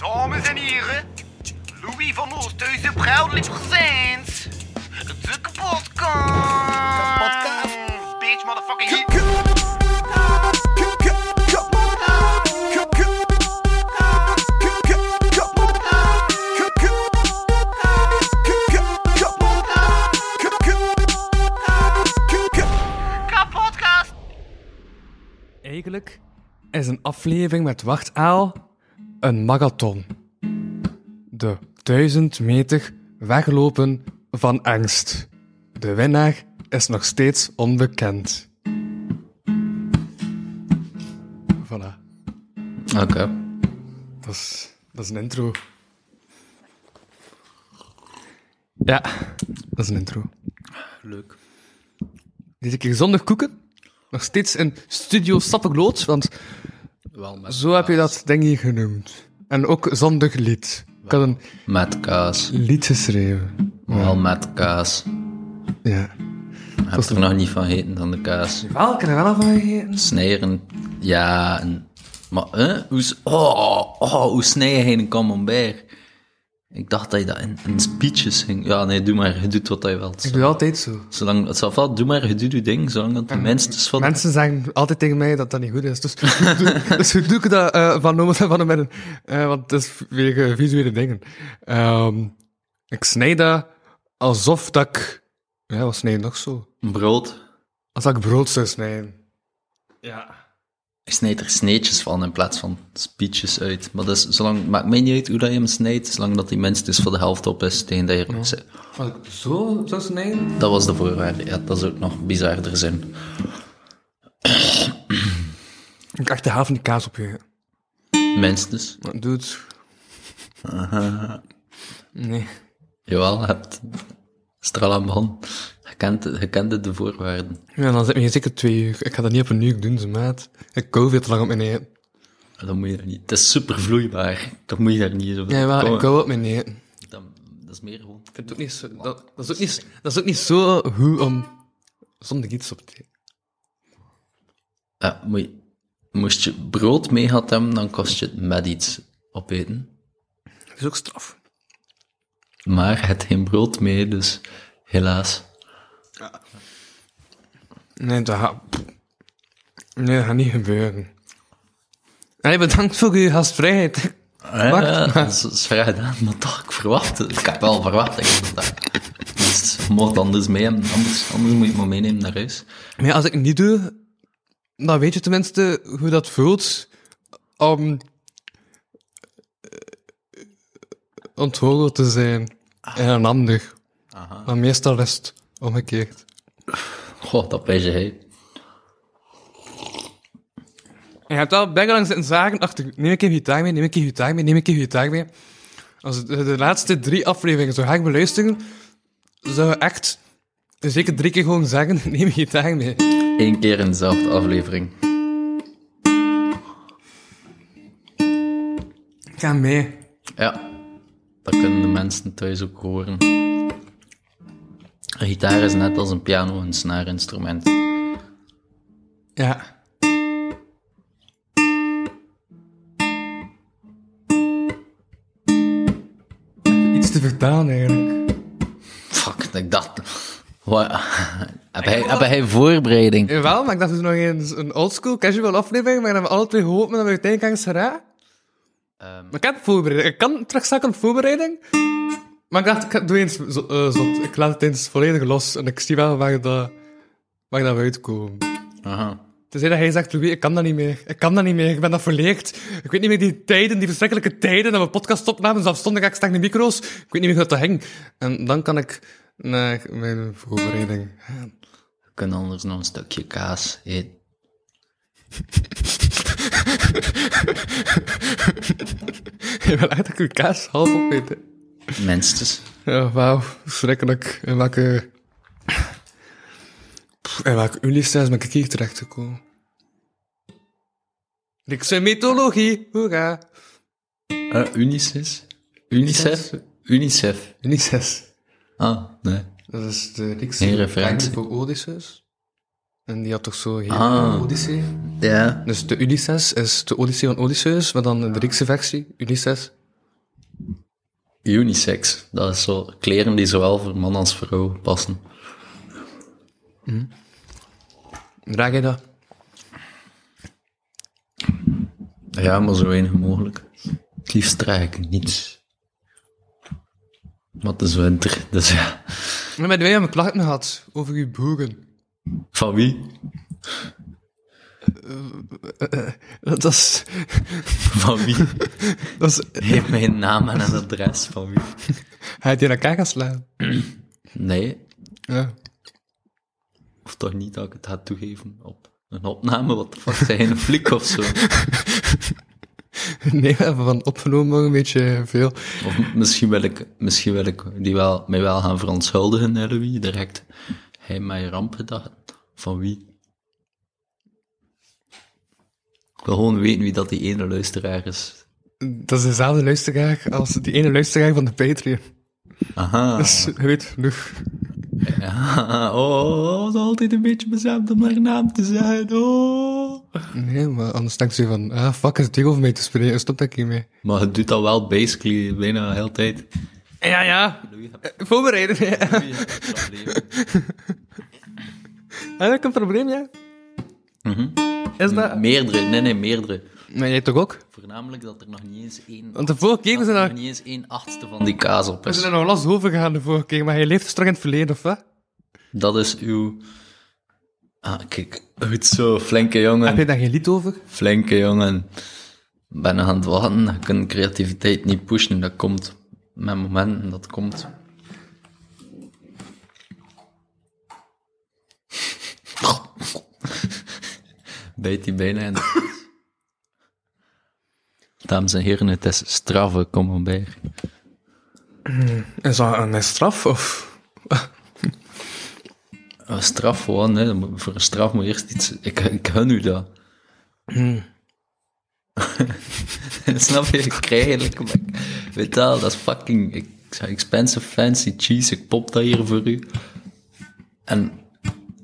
Dames en heren, Louis van Oosthuizen proudly presents de kapotkast. Kapotkast. Bitch, motherfucking hit. Eigenlijk is een aflevering met Wachtaal een marathon. De duizend meter weglopen van angst. De winnaar is nog steeds onbekend. Voilà, Oké. dat is, dat is een intro. Ja, dat is een intro. Leuk. Deze keer zonder koeken. Nog steeds in Studio Sapperlood, want Wel met Zo heb je dat ding hier genoemd. En ook zonder lied. Ik had een Met kaas. lied geschreven. Wel met kaas. Ja. Ik heb er nog niet van gegeten dan de kaas. Wel, ik heb er wel van gegeten. Snijden. Ja, en... Maar, hè? Hoe, s- oh, oh, hoe snij je een camembert? Ik dacht dat je dat in, in speeches ging. Ja, nee, doe maar. Je doet wat je wilt. Ik doe altijd zo. Zolang, het zal wel, doe maar, je doet je ding. Zolang dat de mensen van... Mensen zeggen altijd tegen mij dat dat niet goed is. Dus, dus hoe doe ik dat eh, van noemen van een uh, Want het is weer eh, visuele dingen. Ehm, ik snij dat alsof dat ik... Ja, wat snij je nog zo? Brood. Als dat ik brood zou snijden. Ja. Je snijdt er sneetjes van in plaats van speeches uit. Maar dat is, zolang, maakt mij niet uit hoe dat je hem snijdt, zolang dat die minstens voor de helft op is tegen dat je erop zit. Als ik zo zou snijden... Dat was de voorwaarde. Ja, dat is ook nog bizarder zin. Ik echt de helft van die kaas op je. Minstens. Maar doe het. Nee. Jawel, hebt Stralamban. Je kent, je kent de voorwaarden. Ja, dan zit je zeker twee uur. Ik ga dat niet op een uur doen, ze maat. Ik kou veel te lang op mijn eten. Dat moet je daar niet. Het is super vloeibaar. Dat moet je daar niet zo Ja, wel, ik kou op mijn eten. dat, dat is meer gewoon... Ik vind het ook niet zo, dat, dat, is ook niet, dat is ook niet zo goed om zonder iets op te eten. Ja, moet je- moest je brood mee gehad hebben, dan kost je het met iets opeten. Dat is ook straf. Maar het geen brood mee, dus helaas. Nee, dat. Nee, dat gaat niet gebeuren. Hey, bedankt voor uw gastvrijheid. Ja, Wacht, maar- dat is vrij gedaan, maar toch, ik verwacht het. Ik heb wel verwachtingen. Dus je moet anders mee hebben, anders, anders moet je het maar meenemen naar huis. Maar ja, als ik het niet doe, dan weet je tenminste hoe dat voelt om eh, onthouden te zijn en een ander. Maar meestal is het omgekeerd. Goh, dat pijs je. En je hebt wel bijna lang zitten zagen achter, neem ik een gitaar mee, neem ik een gitaar mee, neem ik een gitaar mee. Als je de, de laatste drie afleveringen zou gaan beluisteren, zou je echt zeker drie keer gewoon zeggen, neem een gitaar mee. Eén keer in dezelfde aflevering. Ga mee. Ja, dat kunnen de mensen thuis ook horen. Een gitaar is net als een piano een snaarinstrument. Ja. Iets te vertalen eigenlijk. Fuck, ik dacht... Wat? Heb hij, heb hij voorbereiding? Jawel, maar ik dacht dus nog eens een oldschool casual aflevering, maar dan hebben we alle twee gehoopt dat we uiteindelijk geraakt. Ehm, Maar ik heb voorbereiding. Ik kan terug aan voorbereiding. Maar ik dacht, ik doe eens zo, eh, zot. Ik laat het eens volledig los en ik zie wel waar, dat, waar dat we uitkomen. aha. Tenzij dat hij zegt, Louis, ik kan dat niet meer. Ik kan dat niet meer. Ik ben dat verleerd. Ik weet niet meer die tijden, die verschrikkelijke tijden, dat we podcast opnamen, zelfstandig ik stak de micro's. Ik weet niet meer hoe dat ging. En dan kan ik naar mijn voorbereiding gaan. We kunnen anders nog een stukje kaas eten. Je wil echt dat ik uw kaas half opeten. Minstens. Ja, wauw. Verschrikkelijk. In welke... In welke Ulysses ben ik hier terechtgekomen? Griekse mythologie. Hoera. Uh, Unicef? Unicef? Unicef. Ulysses. Ah, nee. Dat is de Griekse referentie. voor Odysseus. En die had toch zo geen Ah. Odyssee. Ja. Dus de Ulysses is de Odyssee van Odysseus, maar dan de Griekse versie, Ulysses. Unisex. Dat is zo kleren die zowel voor man als vrouw passen. Draag je dat? Ja, maar zo weinig mogelijk. Het liefst draag ik niets. Maar het is winter, dus ja. Maar met wij hebben klachten gehad over uw bogen. Van wie? Dat is... Van wie? Dat is... Geef mij een naam en een adres van wie. Hij heeft je in elkaar slaan. Nee, Ja. of toch niet dat ik het ga toegeven op een opname. Wat de fuck, zijn een flik of zo? Nee, we hebben van opgenomen nog een beetje veel. Of misschien wil ik, misschien wil ik die wel, mij wel gaan verontschuldigen, hè, Louis, direct. Hij mij ramp gedacht. Van wie? Ik wil gewoon weten wie dat die ene luisteraar is. Dat is dezelfde luisteraar als die ene luisteraar van de Patreon. Aha. Dus je weet genoeg. Ja, oh, het is altijd een beetje bestemd om haar naam te zeggen. Oh. Nee, maar anders denkt ze van, ah, fuck, is het over mij te spreken, stop dat mee. Maar het doet dat wel basically bijna de hele tijd. Ja, ja. Eh, Voorbereiden, ja. Louis, heb een probleem. Heb ik een probleem, ja? Mhm. Is dat... Meerdere, nee, nee, meerdere. Maar jij toch ook? Voornamelijk dat er nog niet eens één... Want de vorige keer zijn er nog niet eens één achtste van die kaas op We is. zijn er nog last over gegaan de vorige keer, maar hij leeft straks in het verleden, of wat? Dat is uw... Ah, kijk. Goed zo, flinke jongen. Heb je daar geen lied over? Flinke jongen. Ben nog aan het wachten. Je kunt creativiteit niet pushen. Dat komt met momenten dat komt. Bijt die bijna in. de- Dames en heren, het is straffe Camembert. Is dat een straf, of... Een straf gewoon, hè. Voor een straf moet je eerst iets... Ik, ik gun u dat. Snap je? Ik krijg eigenlijk... Weet je dat is fucking... Ik zeg expensive fancy cheese, ik pop dat hier voor u. En,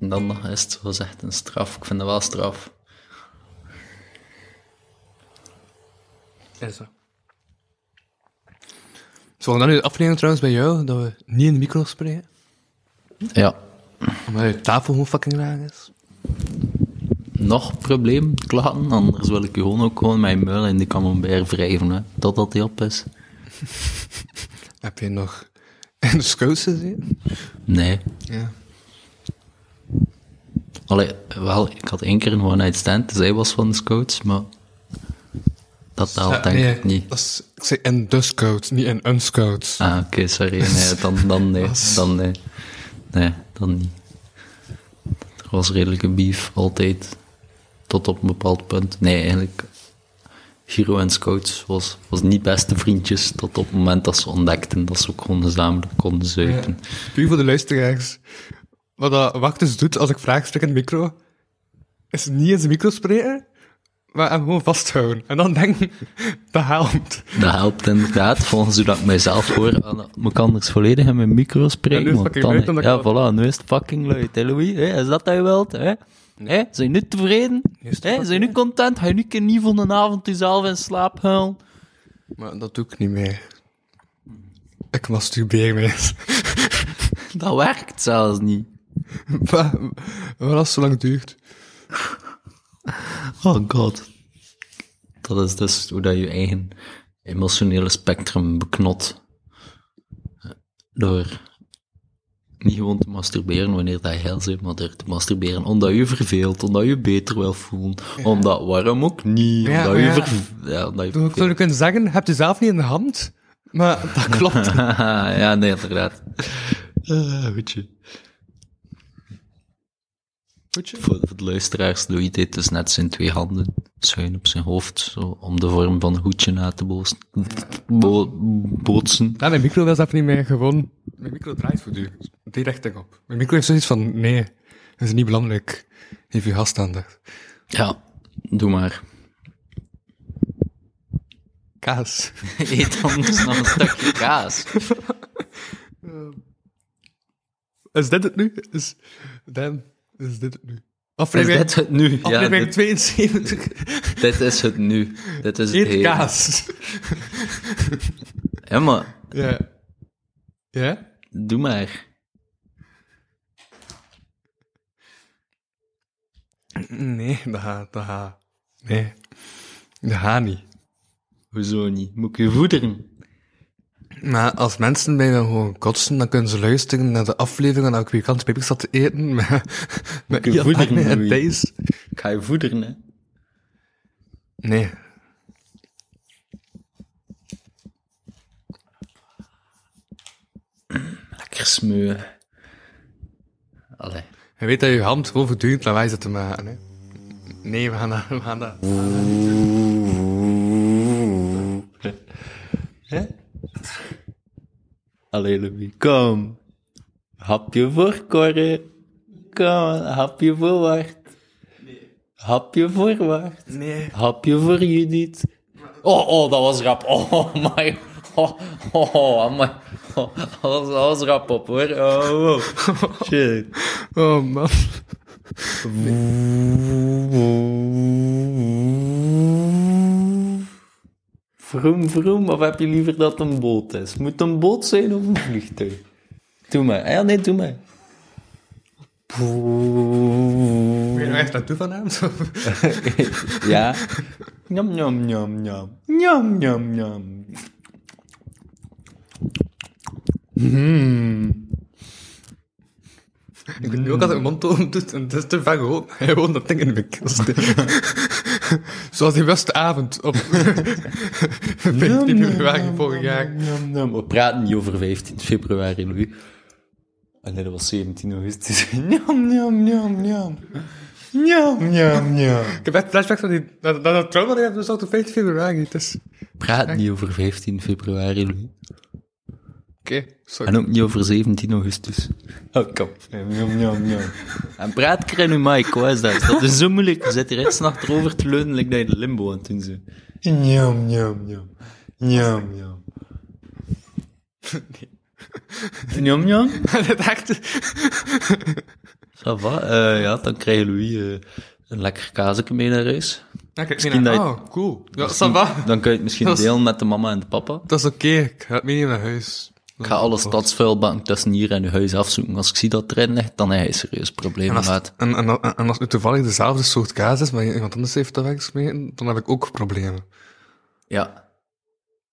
en dan nog is het zo gezegd een straf. Ik vind dat wel straf. Is dat. Zullen we dan nu de aflevering trouwens bij jou, dat we niet in de micro spreken? Ja. Omdat je tafel gewoon fucking laag is. Nog probleem, klachten, anders wil ik u gewoon ook gewoon mijn muil in die camembert wrijven, hè. Totdat die op is. Heb je nog in de scouts gezien? Nee. Ja. Allee, wel, ik had één keer een one-night stand, zij was van de scouts, maar dat telt denk nee, ik niet. Dat is, ik zei in de scouts, niet in een scouts. Ah, oké, sorry. Nee, dan, dan nee. Dan nee. Nee, dan niet. Er was redelijke beef, altijd. Tot op een bepaald punt. Nee, eigenlijk... Giro en Scouts was, was niet beste vriendjes tot op het moment dat ze ontdekten dat ze ook gewoon gezamenlijk konden zuipen. Puur voor de luisteraars. Wat dat Wachters doet als ik vraag, spreek in de micro, is niet zijn micro spreken, maar hem gewoon vasthouden. En dan denken, dat helpt. Dat helpt inderdaad, volgens hoe dat ik mijzelf hoor. En dat moet ik anders volledig in mijn micro Ja, spreken. nu luid, omdat ik ja, voilà, nu is het fucking luid. Hè, Louis? Hè, is dat wat je wilt? Hè? Hè? Zijn je nu tevreden? Hè? Zijn je nu content? Ga je nu een keer niet van de avond jezelf in slaap huilen? Maar dat doe ik niet meer. Ik masturbeer me. Dat werkt zelfs niet. Maar wat als het zo lang duurt? Oh god. Dat is dus hoe dat je eigen emotionele spectrum beknot. Door niet gewoon te masturberen wanneer dat je heel zit, maar door te masturberen omdat je verveelt, omdat je beter wil voelen. Omdat, waarom ook niet? Ja, omdat je ja. ver- ja, omdat je Ik zou je kunnen zeggen, heb je zelf niet in de hand? Maar dat klopt. ja, nee, inderdaad. Uh, weet je. Voor, voor de luisteraars, Louis deed dus net zijn twee handen schuin op zijn hoofd, zo, om de vorm van een hoedje na te bo- bootsen. Ja, mijn micro was even niet meer gewoon... Mijn micro draait voor u. Die richting op. Mijn micro heeft zoiets van, nee, dat is niet belangrijk. Geef je gast aandacht. Ja, doe maar. Kaas. Eet anders nog een stukje kaas. Is dit het nu? Is, Dan, is dit het nu? Is Aflevering, dit het nu? Ja, aflevering dit, 72. dit is het nu. Dit is het Eet hele. kaas. Ja, maar Ja. Ja? Doe maar. Nee, dat gaat, dat gaat. Nee. Dat gaat niet. Hoezo niet? Moet ik je voederen? Maar als mensen bij me gewoon kotsen, dan kunnen ze luisteren naar de afleveringen dat ik weer kans pepers zat te eten met, met je voederen, en? Thijs. Ik ga je voederen, hè. Nee. Lekker smeuwen. Allee. Je weet dat je hand gewoon voortdurend lawaai zit te maken, hè. Nee, we gaan dat, we gaan dat. Hè? Allee, Louis, kom. Hapje voor Corre. Kom, hapje voor Wart. Hapje voor Wart. Nee. Hapje voor Judith. Oh, oh, dat was rap. Oh, my. Oh, oh, oh. Oh, dat, was, dat was rap op, hoor. Oh, wow. Shit. Oh, man. Vroom, vroom, of heb je liever dat een boot is? Moet het een boot zijn of een vliegtuig? Doe maar. Ah Ja, nee, doe maar. Ben je nou echt naartoe van hem? Ja. Njam, njam, njam, njam. Njam, njam, njam. Ik weet nu ook als ik mijn mond doet en het is te ver gewoon. Hij gewoon dat ding in mijn keel. Zoals die avond op 15 februari vorig jaar. We praten niet over 15 februari, Louis. En nee, dat was 17 augustus. Njam, njam, njam, njam. Njam, njam, njam. Ik heb echt flashbacks van die, dat, dat, dat trauma dat dus al op 15 februari. Is... Praat niet over 15 februari, Louis. Oké. En ook niet over 17 augustus. Oh, kom. Njam, njam, njam. En praat in uw mic, wat is dat? Dat is zo moeilijk. Je zit hier iets achterover te leunen, like dat je de limbo aan het doen zo. Njam, njam, njam. Njam, njam. Njam, njam. dat echt... Ça va? Eh, ja, dan krijg je Louis eh, een lekker kaasje mee naar huis. Ja, Misschien dat je- oh, cool. Ja, ça va. Dan kan je het misschien Dat is- delen met de mama en de papa. Dat is oké, ik ga het meenemen naar huis. Ik ga alle stadsvuilbakken tussen hier en uw huis afzoeken. Als ik zie dat het erin ligt, dan heb je serieus En problemen als, met. en, en, en als het toevallig dezelfde soort kaas is, maar iemand anders heeft dat weggesmeten, dan heb ik ook problemen. Ja.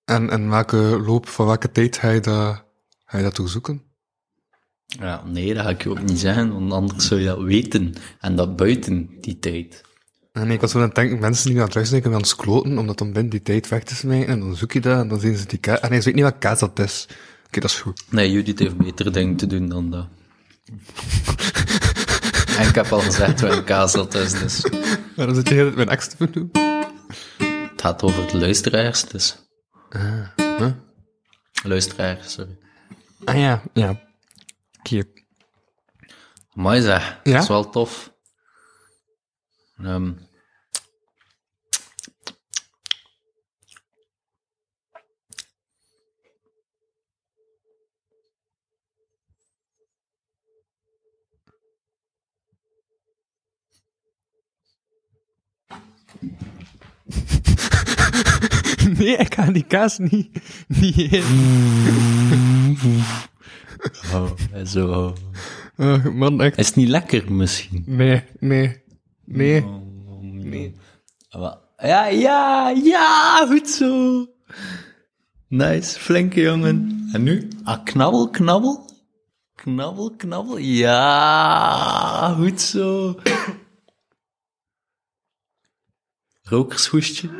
En, en welke loop, van welke tijd ga je dat, ga je dat ja. Nee, dat ga ik je ook niet zeggen, want anders zou je dat weten. En dat buiten die tijd. En ik was zo aan het denken, mensen die naar het luisteren gaan skloten, om dat dan binnen die tijd weg te smijten, en dan zoek je dat, en dan zien ze die kaas. En nee, ze weet niet wat kaas dat is. Oké, dat is goed. Nee, Judith heeft betere dingen te doen dan dat. en ik heb al gezegd welke kaas dat is, dus... Waarom zit je heel mijn ex te doen? Het gaat over de luisteraars, dus... Huh? Luisteraars, sorry. Ah ja, ja. Oké. Mooi zeg. Ja? Dat is wel tof. Ehm Nee, ik ga die kaas niet, niet eten. oh, zo. Oh, man, echt. Is het niet lekker misschien? Nee, nee, nee. Nee. Ja, ja, ja, goed zo. Nice, flinke jongen. En nu? Ah, knabbel, knabbel. Knabbel, knabbel. Ja, goed zo. Rokershoestje.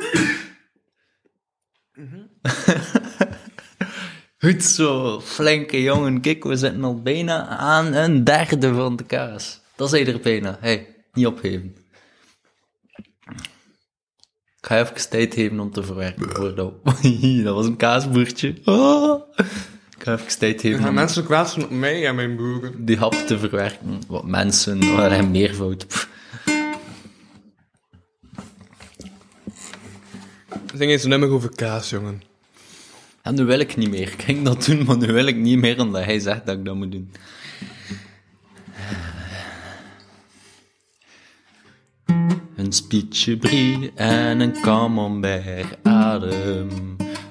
Goed zo, flinke jongen. Kijk, we zitten al bijna aan een derde van de kaas. Dat is er bijna. hey, niet opgeven. Ik ga even tijd geven om te verwerken. Dat was een kaasboertje. Oh. Ik ga even tijd geven Gaan om mensen kwaad zijn op mij en mijn boeren? die hap te verwerken. Wat mensen, waar hij meervoud. Zing eens een nummer over kaas, jongen. En nu wil ik niet meer. Ik ging dat doen, maar nu wil ik niet meer omdat hij zegt dat ik dat moet doen. Een spietje brie en een camembert adem.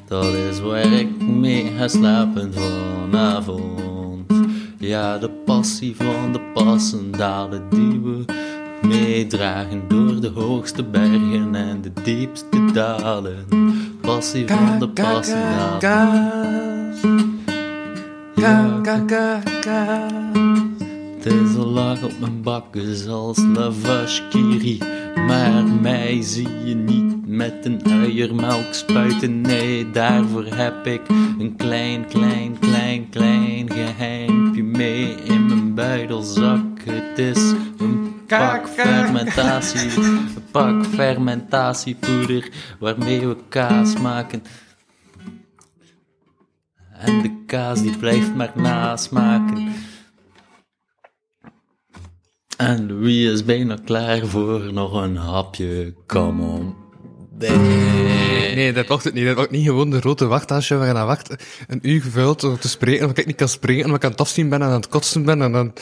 Dat is waar ik mee ga slapen vanavond. Ja, de passie van de passendalen die we meedragen door de hoogste bergen en de diepste dalen. Passie van de passendalen. Ja, het is al lang op mijn bakken zoals lavashkiri. Maar mij zie je niet met een uiermelk spuiten. Nee, daarvoor heb ik een klein, klein, klein, klein geheimpje mee in mijn buidelzak. Het is een pak fermentatie, een pak fermentatiepoeder waarmee we kaas maken. En de kaas die blijft maar nasmaken. En Louis is bijna klaar voor nog een hapje. Come on. Nee. Nee, dat wacht het niet. Dat wordt niet gewoon de grote wachthuisje waar je aan wacht een uur gevuld om te spreken, omdat ik niet kan spreken, omdat ik aan het afzien ben en aan het kotsen ben en dan...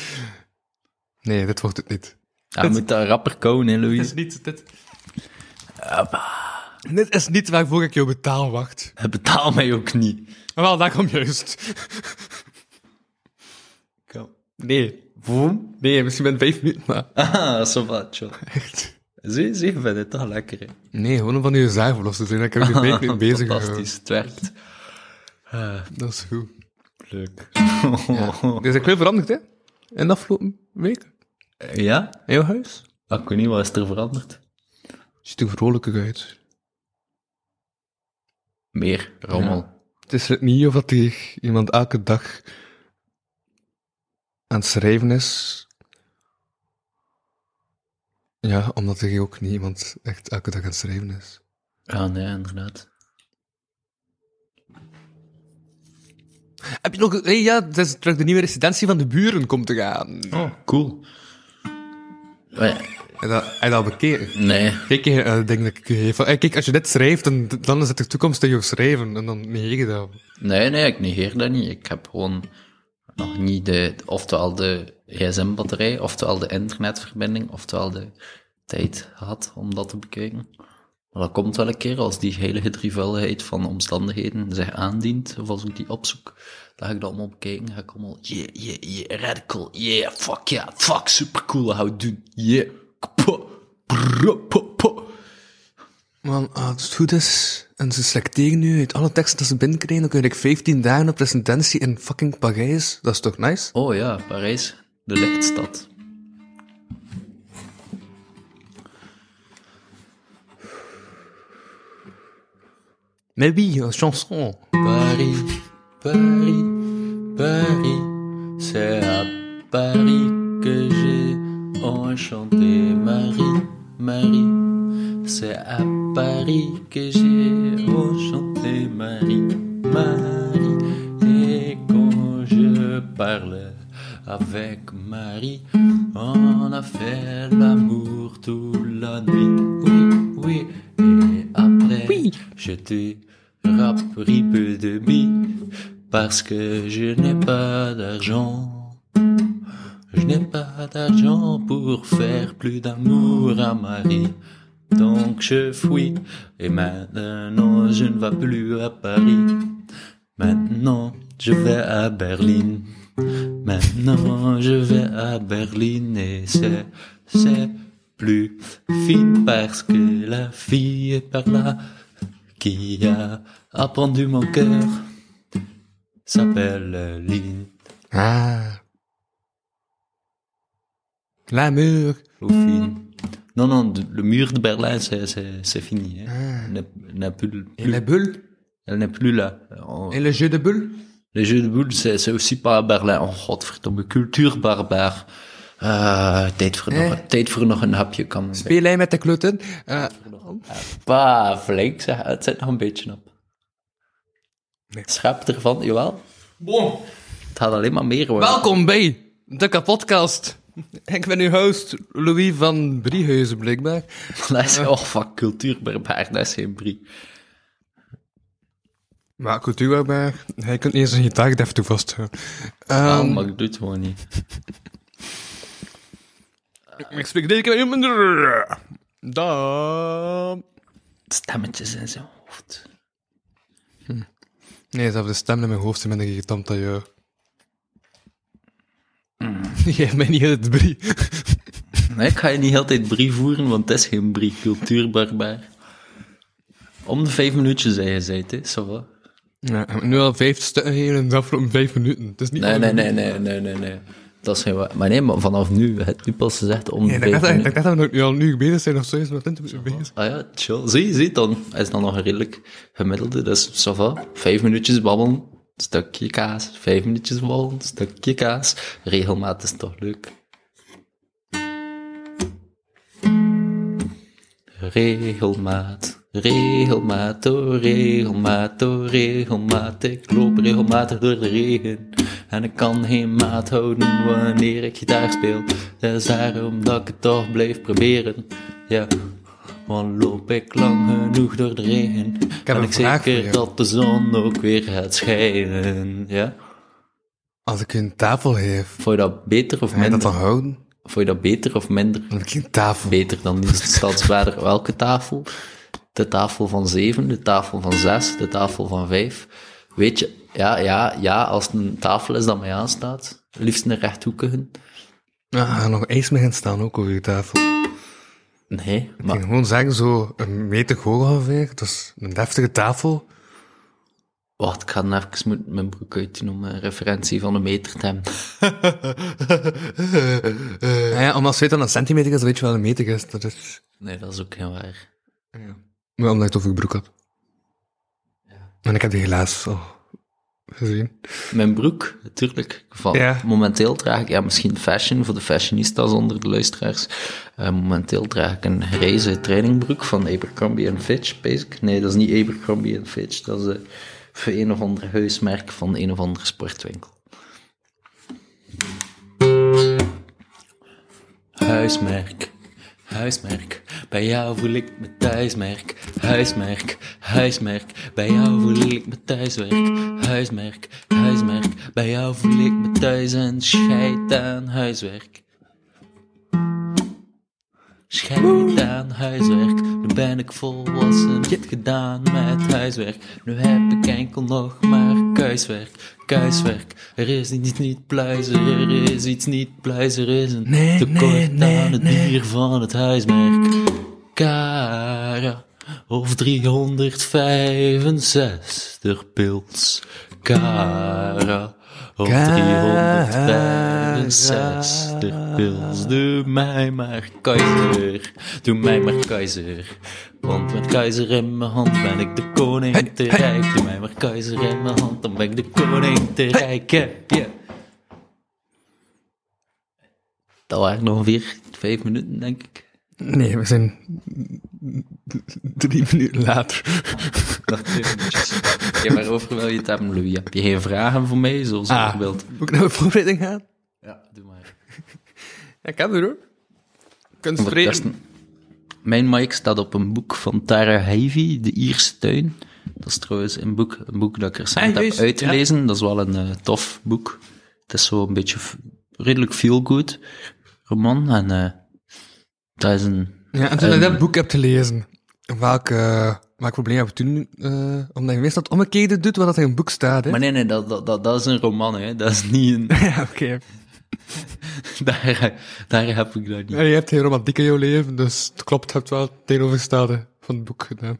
Nee, dat wordt het niet. Ja, moet dat rapper komen, hè, Dit Louis? is niet... Dit, dit is niet waarvoor ik jou betaal, wacht. Hij betaalt mij ook niet. Wel, dat komt juist. Nee. Boom. Nee, misschien ben vijf minuten, maar... Ah, zo wat, joh. Echt. Zie, zie, je vindt het toch lekker, hè? Nee, gewoon om van je zaag verlost te zijn. Ik heb je vijf minuten bezig gehouden. Fantastisch, het werkt. Dat is goed. Leuk. Dus ik veel veranderd, hè? In de afgelopen week. Ja? Jouw huis. Ah, Ik weet niet, wat is er veranderd? Ziet er vrolijker uit. Meer rommel. Het is niet of dat hier iemand elke dag aan het schrijven is. Ja, omdat er ook niet iemand echt elke dag aan het schrijven is. Ja, nee, inderdaad. Heb je nog... Hey, ja, het is terug de nieuwe residentie van de buren komt te gaan. Oh, cool. Eh, je dat, je dat al bekeken? Nee. Kijk, eh, ik denk dat ik... eh, eh, Kijk, als je dit schrijft, dan, dan is het de toekomst tegen je schrijven. En dan negeer je dat. Nee, nee, ik negeer dat niet. Ik heb gewoon nog niet de, oftewel de gsm-batterij, oftewel de internetverbinding, oftewel de tijd gehad om dat te bekijken. Maar dat komt wel een keer als die heilige drievuilheid van omstandigheden zich aandient, of als ik die opzoek, dan ga ik dat allemaal bekijken. ga ik allemaal, yeah, yeah, yeah, radical, yeah, fuck yeah, fuck, supercool, dat gaan we doen, yeah. Man, als het goed is, en ze selecteren nu uit alle teksten dat ze binnenkrijgen, dan kun je 15 dagen op residentie in fucking Parijs. Dat is toch nice? Oh ja, Parijs, de lichtstad. Mais oui, chanson. Paris, Paris, Paris, c'est à Paris que j'ai enchanté Marie, Marie. C'est à Paris que j'ai enchanté Marie, Marie. Et quand je parlais avec Marie, on a fait l'amour toute la nuit. Oui, oui. Et après, j'étais rappris peu de billes parce que je n'ai pas d'argent. Je n'ai pas d'argent pour faire plus d'amour à Marie. Donc je fuis et maintenant je ne vais plus à Paris. Maintenant je vais à Berlin. Maintenant je vais à Berlin et c'est, c'est plus fine parce que la fille est par là qui a appendu mon cœur s'appelle Lynn. Ah. Ou fine. Non, non, le mur de Berlin, c'est, fini. Hein. N'est- elle n'est plus, plus- Et la bulle? elle n'est plus là. On- Et le jeu de bulle? les jeux de boules, c'est, aussi pas à Berlin. Oh, godverdomme, cultuur barbaar. Ah, tijd voor, nog, Eh. tijd voor nog een hapje. Kan Speel hij met de kloten? Bah, flink zeg. Het zit nog een beetje op. Nee. Schap ervan, jawel. bon. Het gaat alleen maar meer worden. Welkom bij de kapotkast. Ik ben uw host, Louis van Briehuizen, blijkbaar. Dat is, oh, fuck, cultuurbarbaar, dat is geen brie. Maar cultuurbaar, hij kunt niet eens een gitaar deftig vasthouden. Ehm, maar ik doe het gewoon niet. Ik spreek deze keer. Da. Stemmetjes in zijn hoofd. Nee, zelfs de stem in mijn hoofd is minder getamd dan jou. Je geeft mij niet het brie. Nee, ik ga je niet altijd brie voeren, want het is geen brie, cultuurbarbaar. Om de vijf minuutjes, zei je, zei het, va. Ja, ik heb nu al vijf stukken gegeven in de afgelopen vijf minuten. Het is niet Nee, nee, nee, nee, nee, nee, nee. Dat is geen waar. Maar nee, maar vanaf nu, je hebt nu pas gezegd om Nee, ik dacht dat- ik dacht dat we nu al nu bezig zijn of zo, is met 20 minuten bezig. Ah ja, chill. Zie, zie, dan is dan nog een redelijk gemiddelde. Dus ça va. Vijf minuutjes babbelen, stukje kaas. Vijf minuutjes babbelen, stukje kaas. Regelmaat is toch leuk. Regelmaat, regelmaat, oh regelmaat, oh regelmaat. Ik loop regelmatig door de regen. En ik kan geen maat houden wanneer ik gitaar speel. Dat is daarom dat ik het toch blijf proberen. Ja, want loop ik lang genoeg door de regen. heb en ik zeker dat de zon ook weer gaat schijnen. Ja? Als ik een tafel geef, Vond je dat beter of je dat minder? dan houden? Vond je dat beter of minder? Dan heb ik geen tafel. beter dan die stadsvader. Welke tafel? De tafel van zeven, de tafel van zes, de tafel van vijf. Weet je, ja, ja, ja, als het een tafel is dat mij aanstaat, liefst een rechthoekige. Ja, er gaan nog ijsmergen staan ook over je tafel. Nee, Ik maar gewoon zeggen, zo een meter hoog ongeveer. Dat is een deftige tafel. wacht, ik ga dan even moeten mijn broek uitdoen om een referentie van een meter te hebben. Ja, ja, omdat het dan een centimeter is, weet je wel een meter is. Dat is... Nee, dat is ook heel waar. Maar omdat je het over je broek had. En ik heb die helaas al gezien. Mijn broek, natuurlijk. Van, Ja. Momenteel draag ik, ja, misschien fashion voor de fashionistas onder de luisteraars. Eh, momenteel draag ik een grijze trainingbroek van Abercrombie Fitch, basic. Nee, dat is niet Abercrombie Fitch, dat is eh, voor een of ander huismerk van een of andere sportwinkel. Huismerk, huismerk, bij jou voel ik me thuismerk. Huismerk, huismerk, bij jou voel ik me thuiswerk. Huismerk, huismerk, bij jou voel ik me thuis en scheid aan huiswerk. Scheid aan huiswerk, nu ben ik volwassen, dit gedaan met huiswerk. Nu heb ik enkel nog maar kuiswerk, kuiswerk. Er is iets niet pluizer, er is iets niet pluizer, er is een Nee, tekort nee, nee, aan het bier van het huismerk. Cara of 365 pils. Cara Cara. 365 pils. Doe mij maar keizer, doe mij maar keizer. Want met keizer in mijn hand ben ik de koning Hey, te hey. rijk. Doe mij maar keizer in mijn hand, dan ben ik de koning te rijk. Ja. Dat waren nog ongeveer vijf minuten, denk ik. Nee, we zijn drie minuten later. Nog twee minuutjes. Ja, waarover wil je het hebben, Louis? Heb je geen vragen voor mij, zoals Ah, wilt? moet ik naar de voorbereiding gaan? Ja, doe maar. Ja, ik heb er hoor. Spreken. testen. Mijn mic staat op een boek van Tara Heavy, De Ierse Tuin. Dat is trouwens een boek, een boek dat ik recent Ah, heb uitgelezen. Dat is wel een eh, tof boek. Het is zo een beetje redelijk feel-good roman. En eh dat is een... Ja, en toen je dat boek hebt gelezen, welk, eh, welk probleem heb je toen? eh, omdat je meestal het omgekeerde doet wat dat in een boek staat, hè? Maar nee, nee, dat, dat, dat, dat is een roman, hè. Dat is niet een... Ja, oké. daar, daar heb ik dat niet. Ja, je hebt geen romantiek in jouw leven, dus het klopt, je hebt wel tegenovergestelde van het boek gedaan.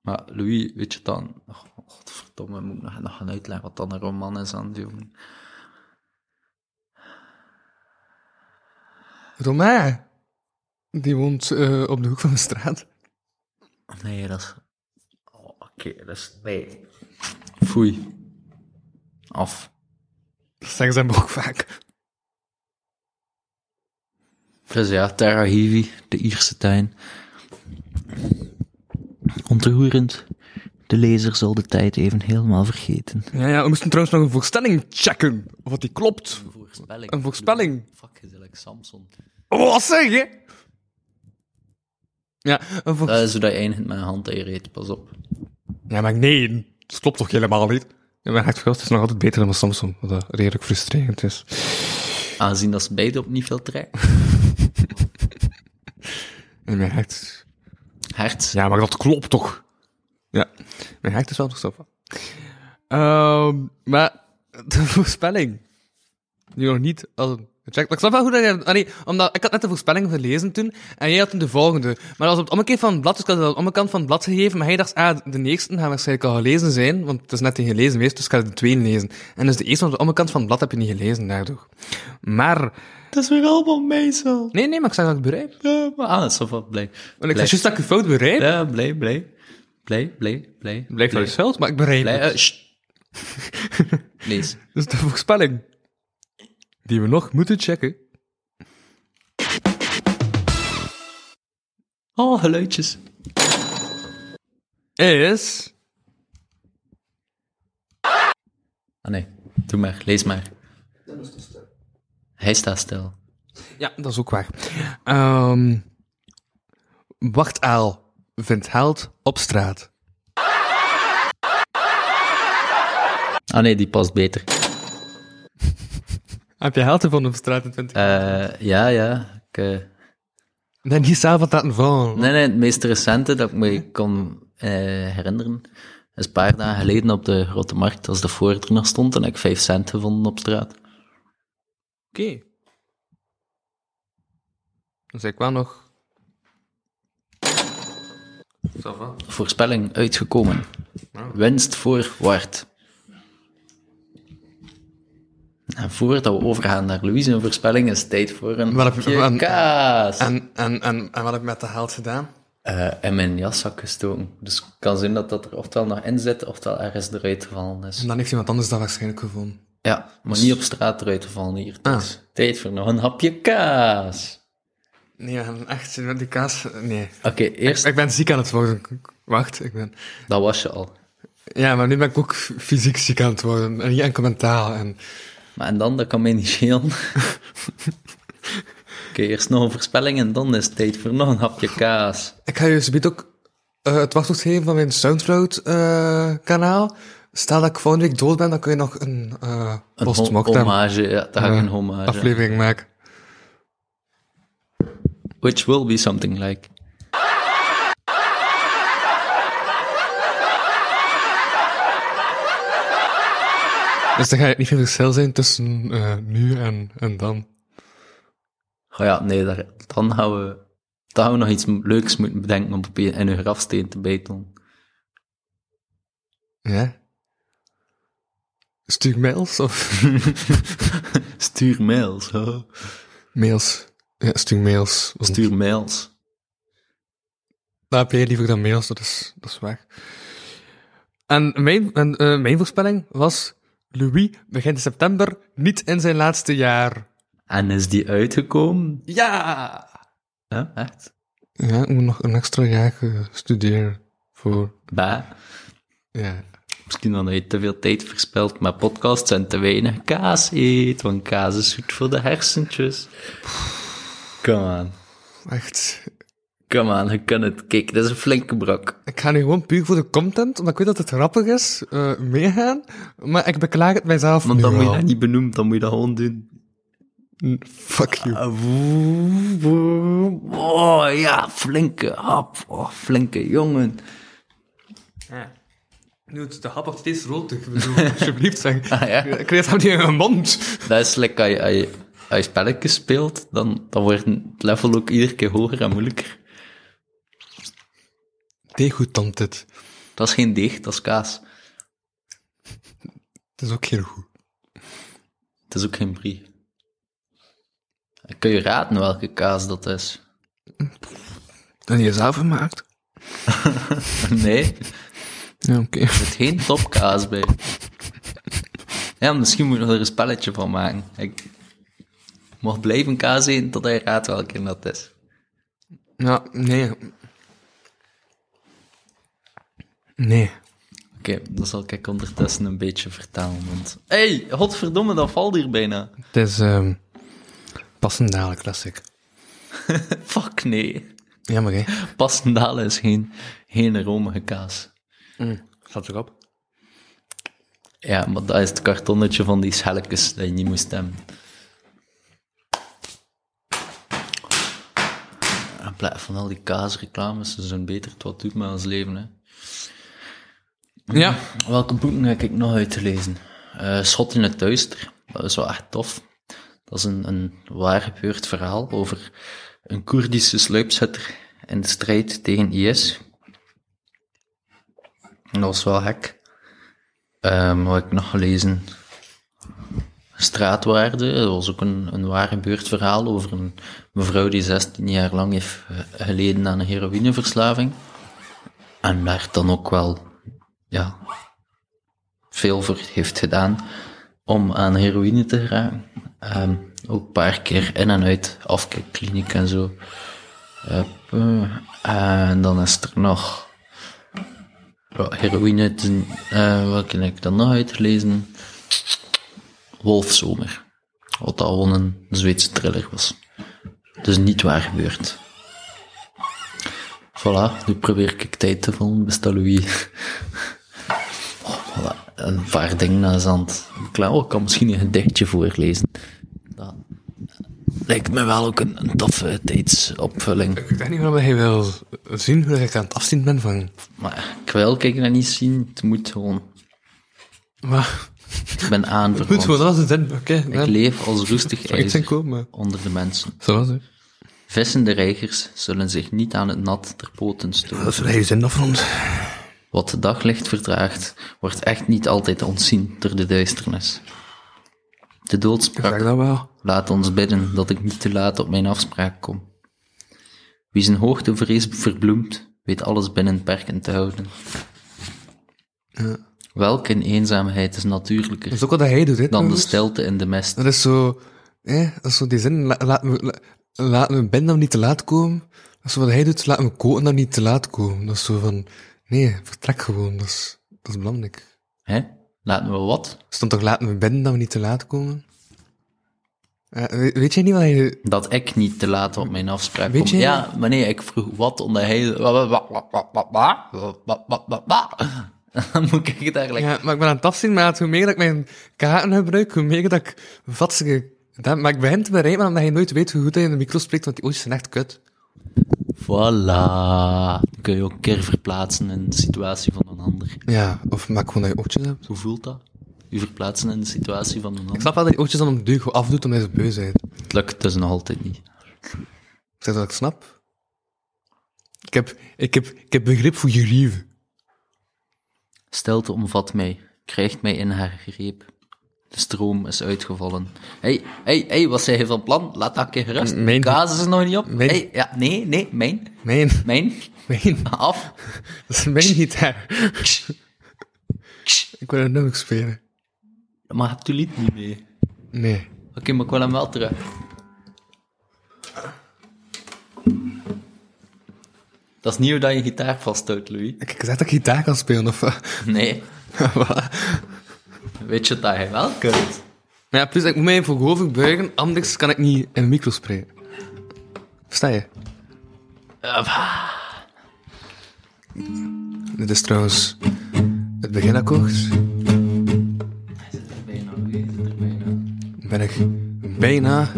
Maar Louis, weet je dan... Oh, godverdomme, moet ik nog, nog gaan uitleggen wat dan een roman is aan het doen. Romain, die woont eh, op de hoek van de straat. Nee, dat is... Oh, Oké, dat is... Nee. Foei. Af. Dat zeggen ze hem ook vaak. Dus ja, Terra Heavy, de Ierse tuin. Ontroerend. De lezer zal de tijd even helemaal vergeten. Ja, ja, we moesten trouwens nog een voorstelling checken, of dat die klopt. Een voorspelling. Een voorspelling. Fuck, is like Samson. Oh, wat zeg je? Ja, een voor... Dat is zodat je eindigt met een hand in je reet, pas op. ja, maar nee, dat klopt toch helemaal niet? Ja, maar echt het is nog altijd beter dan mijn Samsung, wat dat redelijk frustrerend is. Aangezien dat ze beide op niet veel trekken. En mijn hart... Hert. Ja, maar dat klopt toch? Ja, mijn hart is wel gestopt. Ehm maar de voorspelling. Die nog niet al gecheckt. Maar ik snap wel goed dat je... ah, nee, omdat ik had net de voorspelling gelezen toen, en jij had toen de volgende. Maar dat was op de ommekeer van het blad, dus ik had het op de omkant van het blad gegeven, maar hij dacht, ah, de eerste gaan waarschijnlijk al gelezen zijn, want het is net een gelezen geweest, dus ik ga de tweede lezen. En dus de eerste op de omkant van het blad heb je niet gelezen, daardoor. Maar... Dat is weer allemaal meestal. Nee, nee, maar ik zeg dat ik het begrijp. Ja, maar ah, dat is wel blij. Want ik zeg juist dat ik het fout begrijp. Ja, blij, blij. Blij, blij, blij. Wel eens fout, maar ik Blij, het. eh. Dus de voorspelling die we nog moeten checken. Oh, geluidjes. Is. Ah nee, doe maar, lees maar. Hij staat stil. Ja, dat is ook waar. Ehm Wachtaal vindt held op straat. Ah nee, die past beter. Heb je held gevonden op straat in 20? Eh, ja, ja. Ik, eh, Nee, niet zelf wat laten vallen. nee, nee, het meest recente dat ik me kon eh, herinneren, is een paar dagen geleden op de Grote Markt, als de voor er nog stond, en heb ik vijf cent gevonden op straat. Oké. Dan zeg ik wel nog. Voorspelling uitgekomen. Winst voor Wart. En voordat we overgaan naar Louise een voorspelling, is het tijd voor een Wat heb en- kaas. En, en, en, en wat heb je met de held gedaan? Eh, in mijn jaszak gestoken. Dus het kan zijn dat dat er oftewel nog in zit, oftewel ergens eruit gevallen is. En dan heeft iemand anders dat waarschijnlijk gevonden. Ja, maar niet op straat eruit gevallen hier. Ah. Dus tijd voor nog een hapje kaas. Nee, en echt, die kaas... Nee. Oké, eerst... Ik ben ziek aan het worden. Wacht, ik ben... Dat was je al. Ja, maar nu ben ik ook fysiek ziek aan het worden. En niet enkel mentaal. En... Maar en dan, dat kan mij niet schelen. Oké, eerst nog een voorspelling en dan is het tijd voor nog een hapje kaas. Ik ga je zometeen ook eh, het wachtwoord geven van mijn Soundcloud-kanaal. Stel dat ik volgende week dood ben, dan kun je nog een uh, Een hommage, ja, dat ga ik eh, een hommage. aflevering maken. Which will be something like. Dus dan ga je niet veel verschil zijn tussen eh, nu en, en dan. Oh ja, nee, daar, dan gaan we, dan gaan we nog iets leuks moeten bedenken om op je, in uw grafsteen te bijten. Ja? Stuur mails of Stuur mails, hè. mails? Ja, stuur mails. Want Stuur mails. Dat heb jij liever dan mails, dat is, dat is waar. En mijn, en, eh, mijn voorspelling was... Louis begint in september niet in zijn laatste jaar. En is die uitgekomen? Ja! Ja, echt? Ja, ik moet nog een extra jaar studeren voor... Bah. Ja. Misschien dan je te veel tijd verspilt met podcasts en te weinig kaas eet, want kaas is goed voor de hersentjes. Come on. Echt. Come on, je kan het. Kijk, dat is een flinke brok. Ik ga nu gewoon puur voor de content, omdat ik weet dat het grappig is, eh, meegaan. Maar ik beklaag het mijzelf Want nu dan moet je dat niet benoemen, dan moet je dat gewoon doen. Fuck you. Ah. Oh ja, flinke hap. Oh, flinke jongen. Nu het de hap wordt steeds roter. Ik bedoel, alsjeblieft zeg. Ah, ja. Ik kreeg het niet in mijn mond. Dat is lekker als je, als je, als je spelletjes speelt, dan, dan wordt het level ook iedere keer hoger en moeilijker. Degoutant dit. Dat is geen deeg, dat is kaas. Het is ook heel goed. Het is ook geen brie. Kun je raden welke kaas dat is? Dat je zelf gemaakt? Nee, er Ja, oké. zit geen topkaas bij. Ja, misschien moet je er een spelletje van maken. Ik mag blijven kaas eten tot hij raadt welke dat is. Ja, nee. Nee. Oké, dan zal ik ondertussen een beetje vertellen. Want... hey, godverdomme, dat valt hier bijna. Het is ehm Passendalen Classic. Fuck nee. Jammer, hè? Passendalen is geen, geen romige kaas. Staat erop. Ja, maar dat is het kartonnetje van die schelkes dat je niet moest hebben. In plaats van al die kaasreclames, ze zijn beter het wat doet met ons leven, hè. Ja. Welke boeken heb ik nog uit te lezen? Eh, Schot in het Duister. Dat is wel echt tof. Dat is een, een waar gebeurd verhaal over een Koerdische sluipschutter in de strijd tegen IS. En dat was wel gek. Ehm wat heb ik nog gelezen? Straatwaarde. Dat was ook een, een waar verhaal over een mevrouw die 16 jaar lang heeft eh, geleden aan een heroïneverslaving. En daar dan ook wel, ja, veel voor heeft gedaan om aan heroïne te geraken. Ehm, ook een paar keer in en uit afkikkliniek en zo. Eh, en dan is er nog heroïne, eh, welke heb ik dan nog uitgelezen? Wolfzomer. Wat al een Zweedse thriller was. Dus niet waar gebeurd. Voilà, nu probeer ik tijd te vullen, beste Louis. Een paar dingen aan de zand. Klaar, oh, ik kan misschien een gedichtje voorlezen. Dat lijkt me wel ook een, een toffe tijdsopvulling. Ik weet niet waarom hij wil zien hoe ik aan het afzien ben van... Maar ik wil kijk dat niet zien, het moet gewoon. Maar, Ik ben het moet gewoon in, oké. Ik leef als roestig ijzer onder de mensen. Zo was het. Vissende reigers zullen zich niet aan het nat ter poten stoten. Dat is een zin af van ons. Wat de daglicht verdraagt, wordt echt niet altijd ontzien door de duisternis. De dood sprak, dat wel. laat ons bidden dat ik niet te laat op mijn afspraak kom. Wie zijn hoogtevrees verbloemt, weet alles binnen perken te houden. Welke in eenzaamheid is natuurlijker Dat is ook wat hij doet, hè. dan de stilte in de mist. Dat is zo... Hè, dat is zo die zin, la, laat me, la, laat me ben dan niet te laat komen. Dat is wat hij doet, laat me koken dan niet te laat komen. Dat is zo van... Nee, vertrek gewoon. Dat is, dat is belangrijk. Hè? Laten we wat? Er stond toch laat me ben dan we niet te laat komen? Eh, weet, jij niet wat hij... Dat ik niet te laat op mijn afspraak Weet kom. je- Ja, maar nee, ik vroeg wat omdat hij... Dan moet ik het eigenlijk... Ja, maar ik ben aan het afzien, maar hoe meer dat ik mijn kaarten gebruik, hoe meer dat ik vatsige... Dat, maar ik begin te bereiken, omdat je nooit weet hoe goed hij in de micro spreekt, want die oortjes zijn echt kut. Voilà. Dan kun je ook een keer verplaatsen in de situatie van een ander. Ja, of maak gewoon dat je oortjes hebt. Hoe voelt dat? Je verplaatsen in de situatie van een Ik ander. snap wel dat je oortjes dan om de gewoon afdoet omdat je zo beu bent. Het lukt dus nog altijd niet. Ik zeg dat ik snap. Ik heb, ik heb, ik heb begrip voor je rieven. Stilte omvat mij, krijgt mij in haar greep. De stroom is uitgevallen. Hey, hey, hey, wat zei je van plan? Laat dat een keer gerust. Mijn- Kaas is nog niet op. Mijn- Hey, ja, nee, nee, mijn, Mijn, mijn, mijn, af. dat is mijn gitaar. Ik wil een nummer spelen. Maar hebt u lied niet mee? Nee. Oké, maar ik wil hem wel terug. Dat is niet hoe dat je gitaar vasthoudt, Louis. Ik heb gezegd dat ik gitaar kan spelen, of wat? Nee. Weet je dat je wel kunt? Maar ja, plus ik moet mij voor hoofd buigen, anders kan ik niet in de micro spreken. Versta je? Dit is trouwens het beginakkoord. Bijna, Louis, zit er bijna. Ben ik bijna,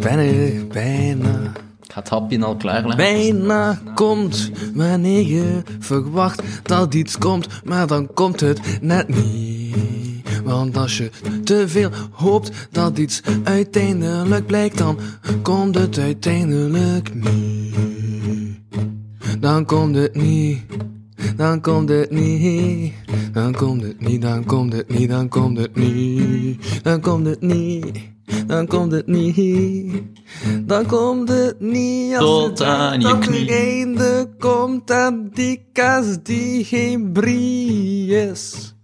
ben ik bijna, Ik ga het hapje al klaarleggen. bijna komt wanneer je verwacht dat iets komt, maar dan komt het net niet. Want als je te veel hoopt dat iets uiteindelijk blijkt, dan komt het uiteindelijk niet. Dan komt het niet. Dan komt het niet. Dan komt het niet, dan komt het niet, dan komt het niet. Dan komt het niet. Dan komt het niet. Dan komt het niet als Tot aan je knie. einde komt aan die kaas die geen brie is.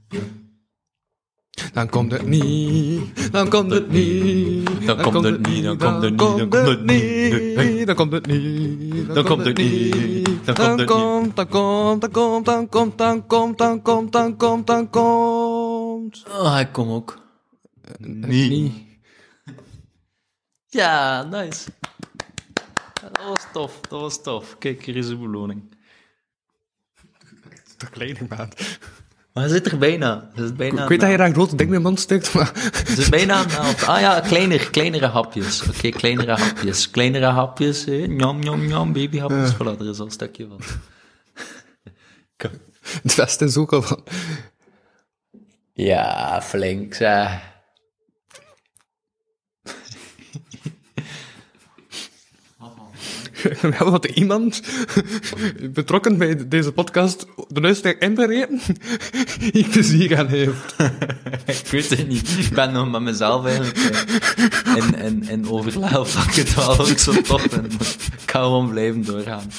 Dan komt het niet, dan komt het niet, Dan komt het niet, dan komt het niet, dan komt het niet. dan komt het niet, Dan komt het niet, dan komt dan komt, dan komt, dan komt, dan komt, dan komt, dan komt, dan komt, komt. Oh, ik kom ook. Niet. Ja, nice. Dat was tof, dat was tof. Kijk, hier is de beloning. De kledingmaat. Maar hij zit er bijna. Hij zit bijna Ik weet dat je daar een grote ding in je mond steekt, maar... Het is bijna aan de helft. Ah ja, kleiner, kleinere hapjes. Oké, kleinere hapjes. Kleinere hapjes. Eh. Njam, njam, njam, babyhapjes. Voilà, er is al een stukje van. Het Westen is ook al van... Ja, flink zeg. We hebben wat iemand betrokken bij deze podcast de luisteraar inbereden die plezier aan heeft. Ik weet het niet. Ik ben nog met mezelf eigenlijk eh, in, in, in overleg dat ik het wel ook zo tof vind. Ik ga gewoon blijven doorgaan.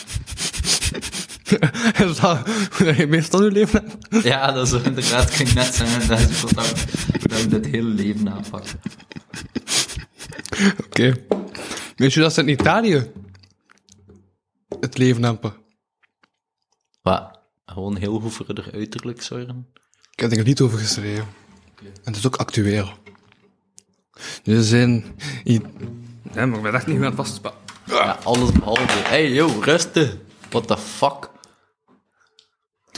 Is dat hoe je meestal je leven hebt? Ja, dat is inderdaad, kan ik net zeggen. Dat is dat, ik dit hele leven aanpak. Oké. Weet je dat in Italië het leven hebben? Wat? Gewoon heel goed voor haar uiterlijk zorgen? Ik heb er lied over geschreven. En het is ook actueel. Dus er zijn... i- Nee, maar ik ben echt niet meer aan het vastpakken. Ja, alles behalve. Hey, yo, rustig. What the fuck?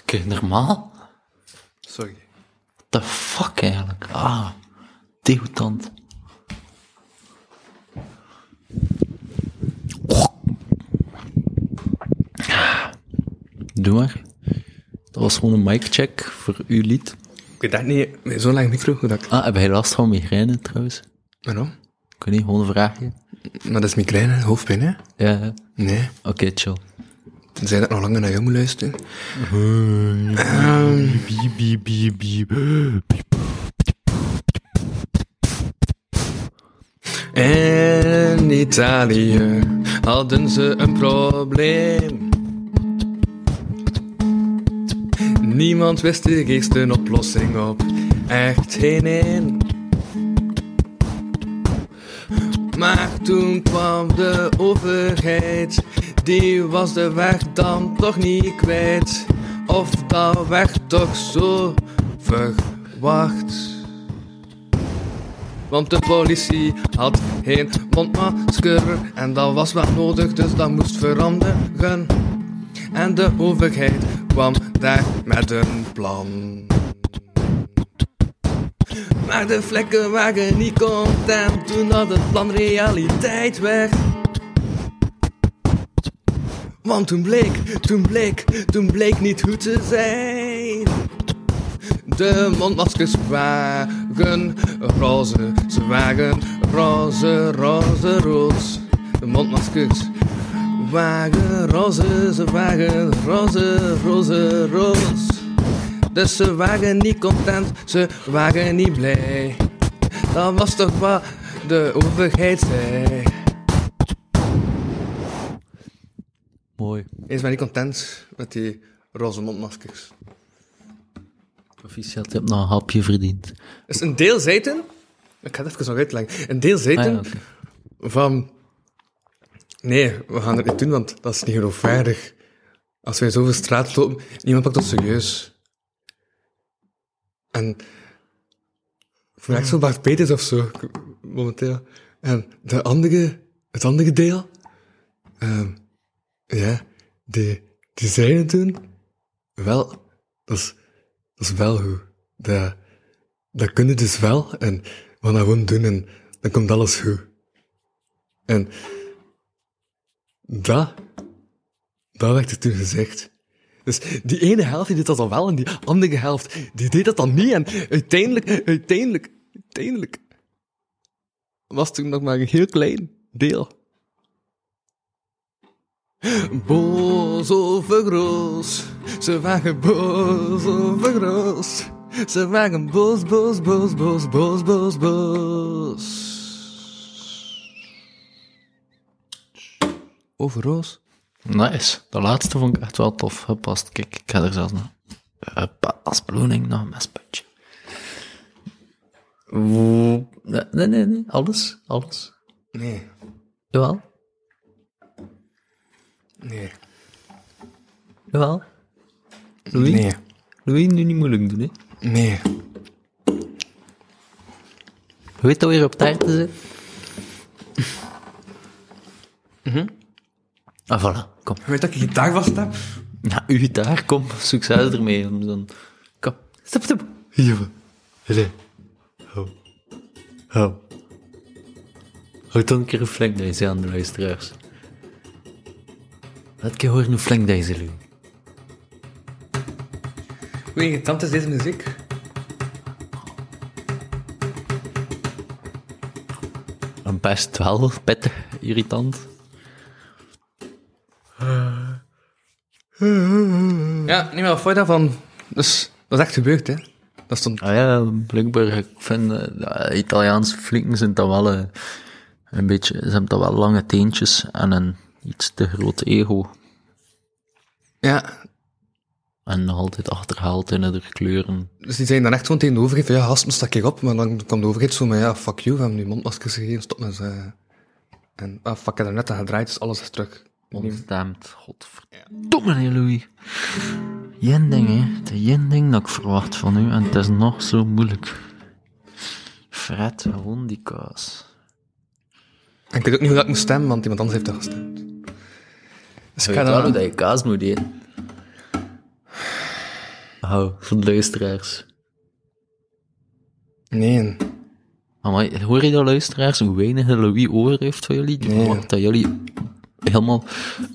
Oké, normaal? Sorry. What the fuck eigenlijk? Ah, degoutant. Doe maar. Dat was gewoon een mic check voor uw lied. Ik weet echt niet, met zo'n lang micro, dat ik... Ah, heb jij last van migraine trouwens? Waarom? Ik weet niet, gewoon een vraagje. Maar dat is migraine, hoofdpijn, hè? Ja, ja. Nee. oké, chill. Tenzij dat nog langer naar jou moet luisteren. In Italië hadden ze een probleem. Niemand wist de eerste oplossing op. Echt geen één. Maar toen kwam de overheid, die was de weg dan toch niet kwijt. Of dat werd toch zo verwacht. Want de politie had geen mondmasker en dat was wel nodig, dus dat moest veranderen. En de overheid kwam daar met een plan. Maar de vlekken waren niet content toen dat het plan realiteit werd. Want toen bleek, toen bleek, toen bleek niet goed te zijn. De mondmaskers waren roze, ze waren roze, roze, rood. De mondmaskers waren roze, ze waren roze, roze, rood. Dus ze waren niet content, ze waren niet blij. Dat was toch wat de overheid zei. Mooi. Eens maar niet content met die roze mondmaskers. Proficiat, je hebt nog een hapje verdiend. Dus een deel zeiden, ik ga het even nog uitleggen. Een deel zeiden Ah, ja, van, nee, we gaan het niet doen, want dat is niet geloofwaardig. Als wij zo over straat lopen, niemand pakt ons serieus. En voor zo Bart Peters of zo, momenteel. En de andere, het andere deel, ehm, ja, die, die toen, wel, dat is, dat wel goed. Dat, dat kun je dus wel, en we gaan dat doen, en dan komt alles goed. En dat, dat werd er toen gezegd. Dus die ene helft die deed dat dan wel, en die andere helft die deed dat dan niet. En uiteindelijk, uiteindelijk, uiteindelijk was toen nog maar een heel klein deel. Boos over roos, ze waren boos over roos. Ze waren boos, boos, boos, boos, boos, boos, boos. Over roos? Nice. De laatste vond ik echt wel tof gepast. Kijk, ik ga er zelfs nog... Als beloning nog een mespuntje. Nee, nee, nee. Alles, alles. Nee, Jawel, nee, jawel. Louis? nee, Louis, nu niet moeilijk doen, hè. nee. Je weet dat we hier op tijd zitten? Ah, voilà. Kom. Weet dat ik een gitaar vast heb? Ja, uw gitaar, kom. Succes ermee. om Dan... Kom. Stop, stop. Hier. Allee. Hou. Hou. Houd dan een keer een flink deze aan de luisteraars. Laat ik je horen hoe flink deze, Louis. Hoe irritant is deze muziek? Best wel pittig, irritant. Ja, wat vond je daarvan? Dus, dat is echt gebeurd, hè? Dat stond... Ah ja, blijkbaar, ik vind eh, de Italiaanse flikken zijn dan wel eh, een beetje, ze hebben dan wel lange teentjes en een iets te groot ego. Ja, En nog altijd achterhaald in de kleuren. dus die zijn dan echt gewoon tegen de overheid van, ja, gast, stak hier op. Maar dan kwam de overheid zo met, ja, fuck you, we hebben nu mondmaskers gegeven, stop met ze. En, ah, fuck, ik heb er net aan gedraaid, dus alles is terug. Ontstemd, godverdomme, nee, Louis. Jen ding, hè. De jen ding dat ik verwacht van u, en het is nog zo moeilijk. Fred, gewoon die kaas. En ik weet ook niet hoe dat ik moet stemmen, want iemand anders heeft dat gestemd. Dus ik weet wel hoe dat je kaas moet eten. Hou, voor de luisteraars. Nee, Maar hoor je dat, luisteraars, hoe weinig Louis over heeft van jullie? Die Nee. dat jullie helemaal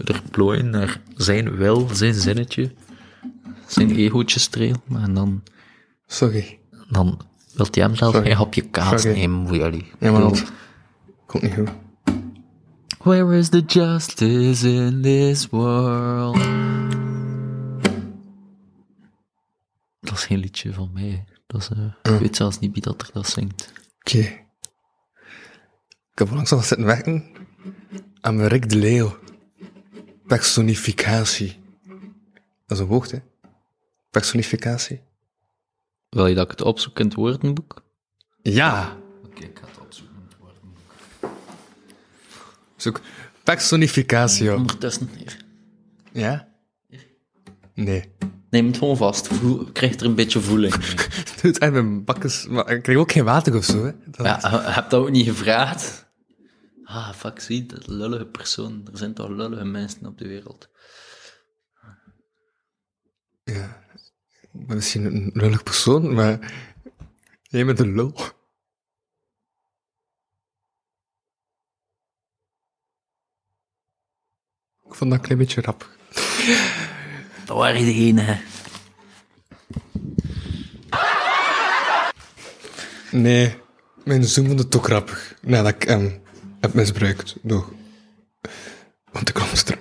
er plooien naar zijn wil, zijn zinnetje, zijn egootje strelen. En dan, sorry. dan wilt hij hem zelf Sorry. een hapje kaas Sorry. nemen voor jullie. Ja, maar dat komt niet goed. Where is the justice in this world? Dat is geen liedje van mij. Dat is, eh, Ik weet zelfs niet wie dat er dat zingt. Oké. Ik heb onlangs nog zitten werken Rick de Leeuw. Personificatie. Dat is een woord, hè? Personificatie. Wil je dat ik het opzoek in het woordenboek? Ja. Oké, ik ga het opzoeken in het woordenboek. Zoek personificatie op. Ondertussen hier. Ja? Nee. Neem het gewoon vast. Voel, ik krijg er een beetje voeling. Doe het echt mijn bakkes. Maar ik krijg ook geen water of zo, hè? Dat ja, je hebt dat ook niet gevraagd. Ah, fuck, zie, dat lullige persoon. Er zijn toch lullige mensen op de wereld. Ja. Misschien een lullig persoon, maar jij bent een lul. Ik vond dat een klein beetje rap. Dat waren de enige. Nee, mijn zoon vond het ook grappig. Nadat ik hem heb misbruikt door... Want ik kwam er.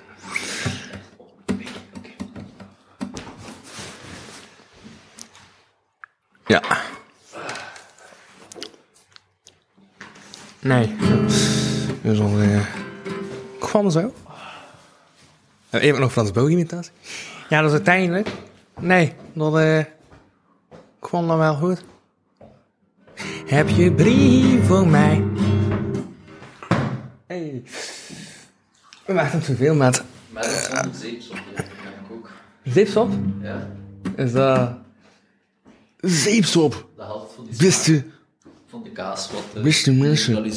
Ja. Nee. Dus al... eh kwam zo. En even nog Frans Boog imitatie. Ja, dat is uiteindelijk... Nee, dat eh kwam dan wel goed. Heb je brief voor mij? Hey. We maken het zoveel met Met een zeepsop, dat kan ik ook. zeepsop. Ja, Is dat... Zeepsop. de helft van die Wist u? van de kaas wat uh, Wist u mensen?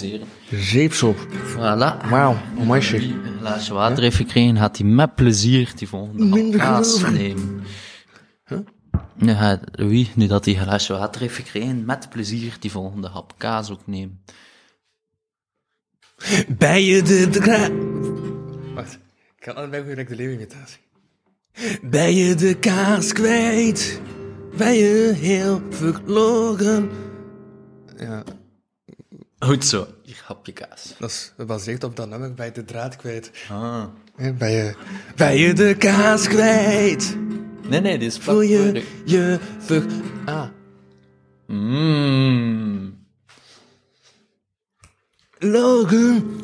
Zeepsop. Voilà. Wauw, een meisje. Een glaasje water heeft gekregen, gaat hij met plezier die volgende hap Minder kaas geloven. nemen. Ja, wie, nu dat hij een glaasje water heeft gekregen, met plezier die volgende hap kaas ook nemen. Ben je de dra... Wacht, ik ga allebei direct de leeuwimitatie. Ben je de kaas kwijt? Ben je heel verloren? Ja, Goed zo, hier hapje kaas. dat is gebaseerd op dat nummer bij de draad kwijt. Ah. Ben je, ben je de kaas kwijt? Nee, nee, dit is Voel je voor- je ver... Ah. Mm. Logan,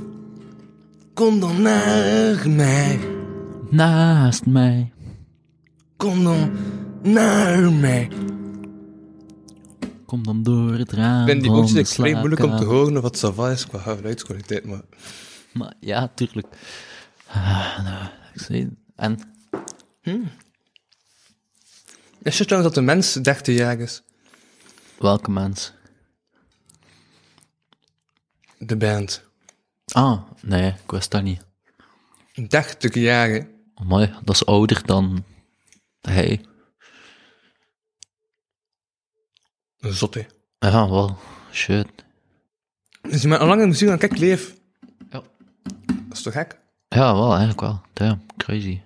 kom dan naar mij. Naast mij. Kom dan naar mij. Kom dan door het raam Ik vind die de extreem moeilijk om te horen of het sava is qua geluidskwaliteit, maar... Maar ja, tuurlijk. Ah, nou, ik zei, en? Is het trouwens dat de mens 30 jaar is? Welke mens? De band. Ah, nee, ik wist dat niet. 30 jaar, hè. Mooi, dat is ouder dan hij. Zot, hè. Ja, wel, shit. Dus je maar al langer muziek dan ik leef. Ja. Dat is toch gek? Ja, wel, eigenlijk wel. Damn, crazy.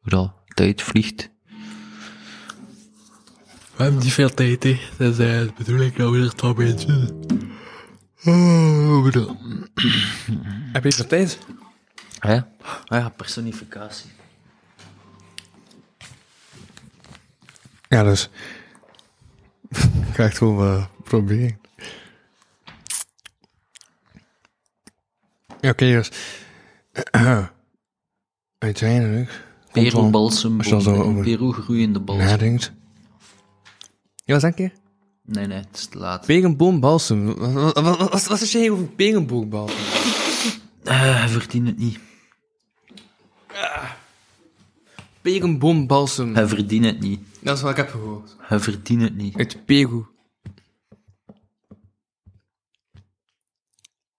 Hoe dat tijd vliegt. We hebben niet veel tijd, hè. Dat is eh, de bedoeling dat we er toch mensen. Oh, bedoel. Heb je even tijd? Ja? Ah ja, personificatie. Ja, dus. Ik ga echt gewoon uh, proberen. Ja, oké, dus. Uiteindelijk. dan zo over Peru groeiende balsem. Nadenkt. Ja, wat zeg je? Nee, nee, het is te laat. Pegenboombalsem. Wat, wat, wat, wat, wat is jij over pegenboombalsem? Eh, hij verdient het niet. Pegenboombalsem. Hij verdient het niet. Dat is wat ik heb gehoord. Hij verdient het niet. Uit Peru.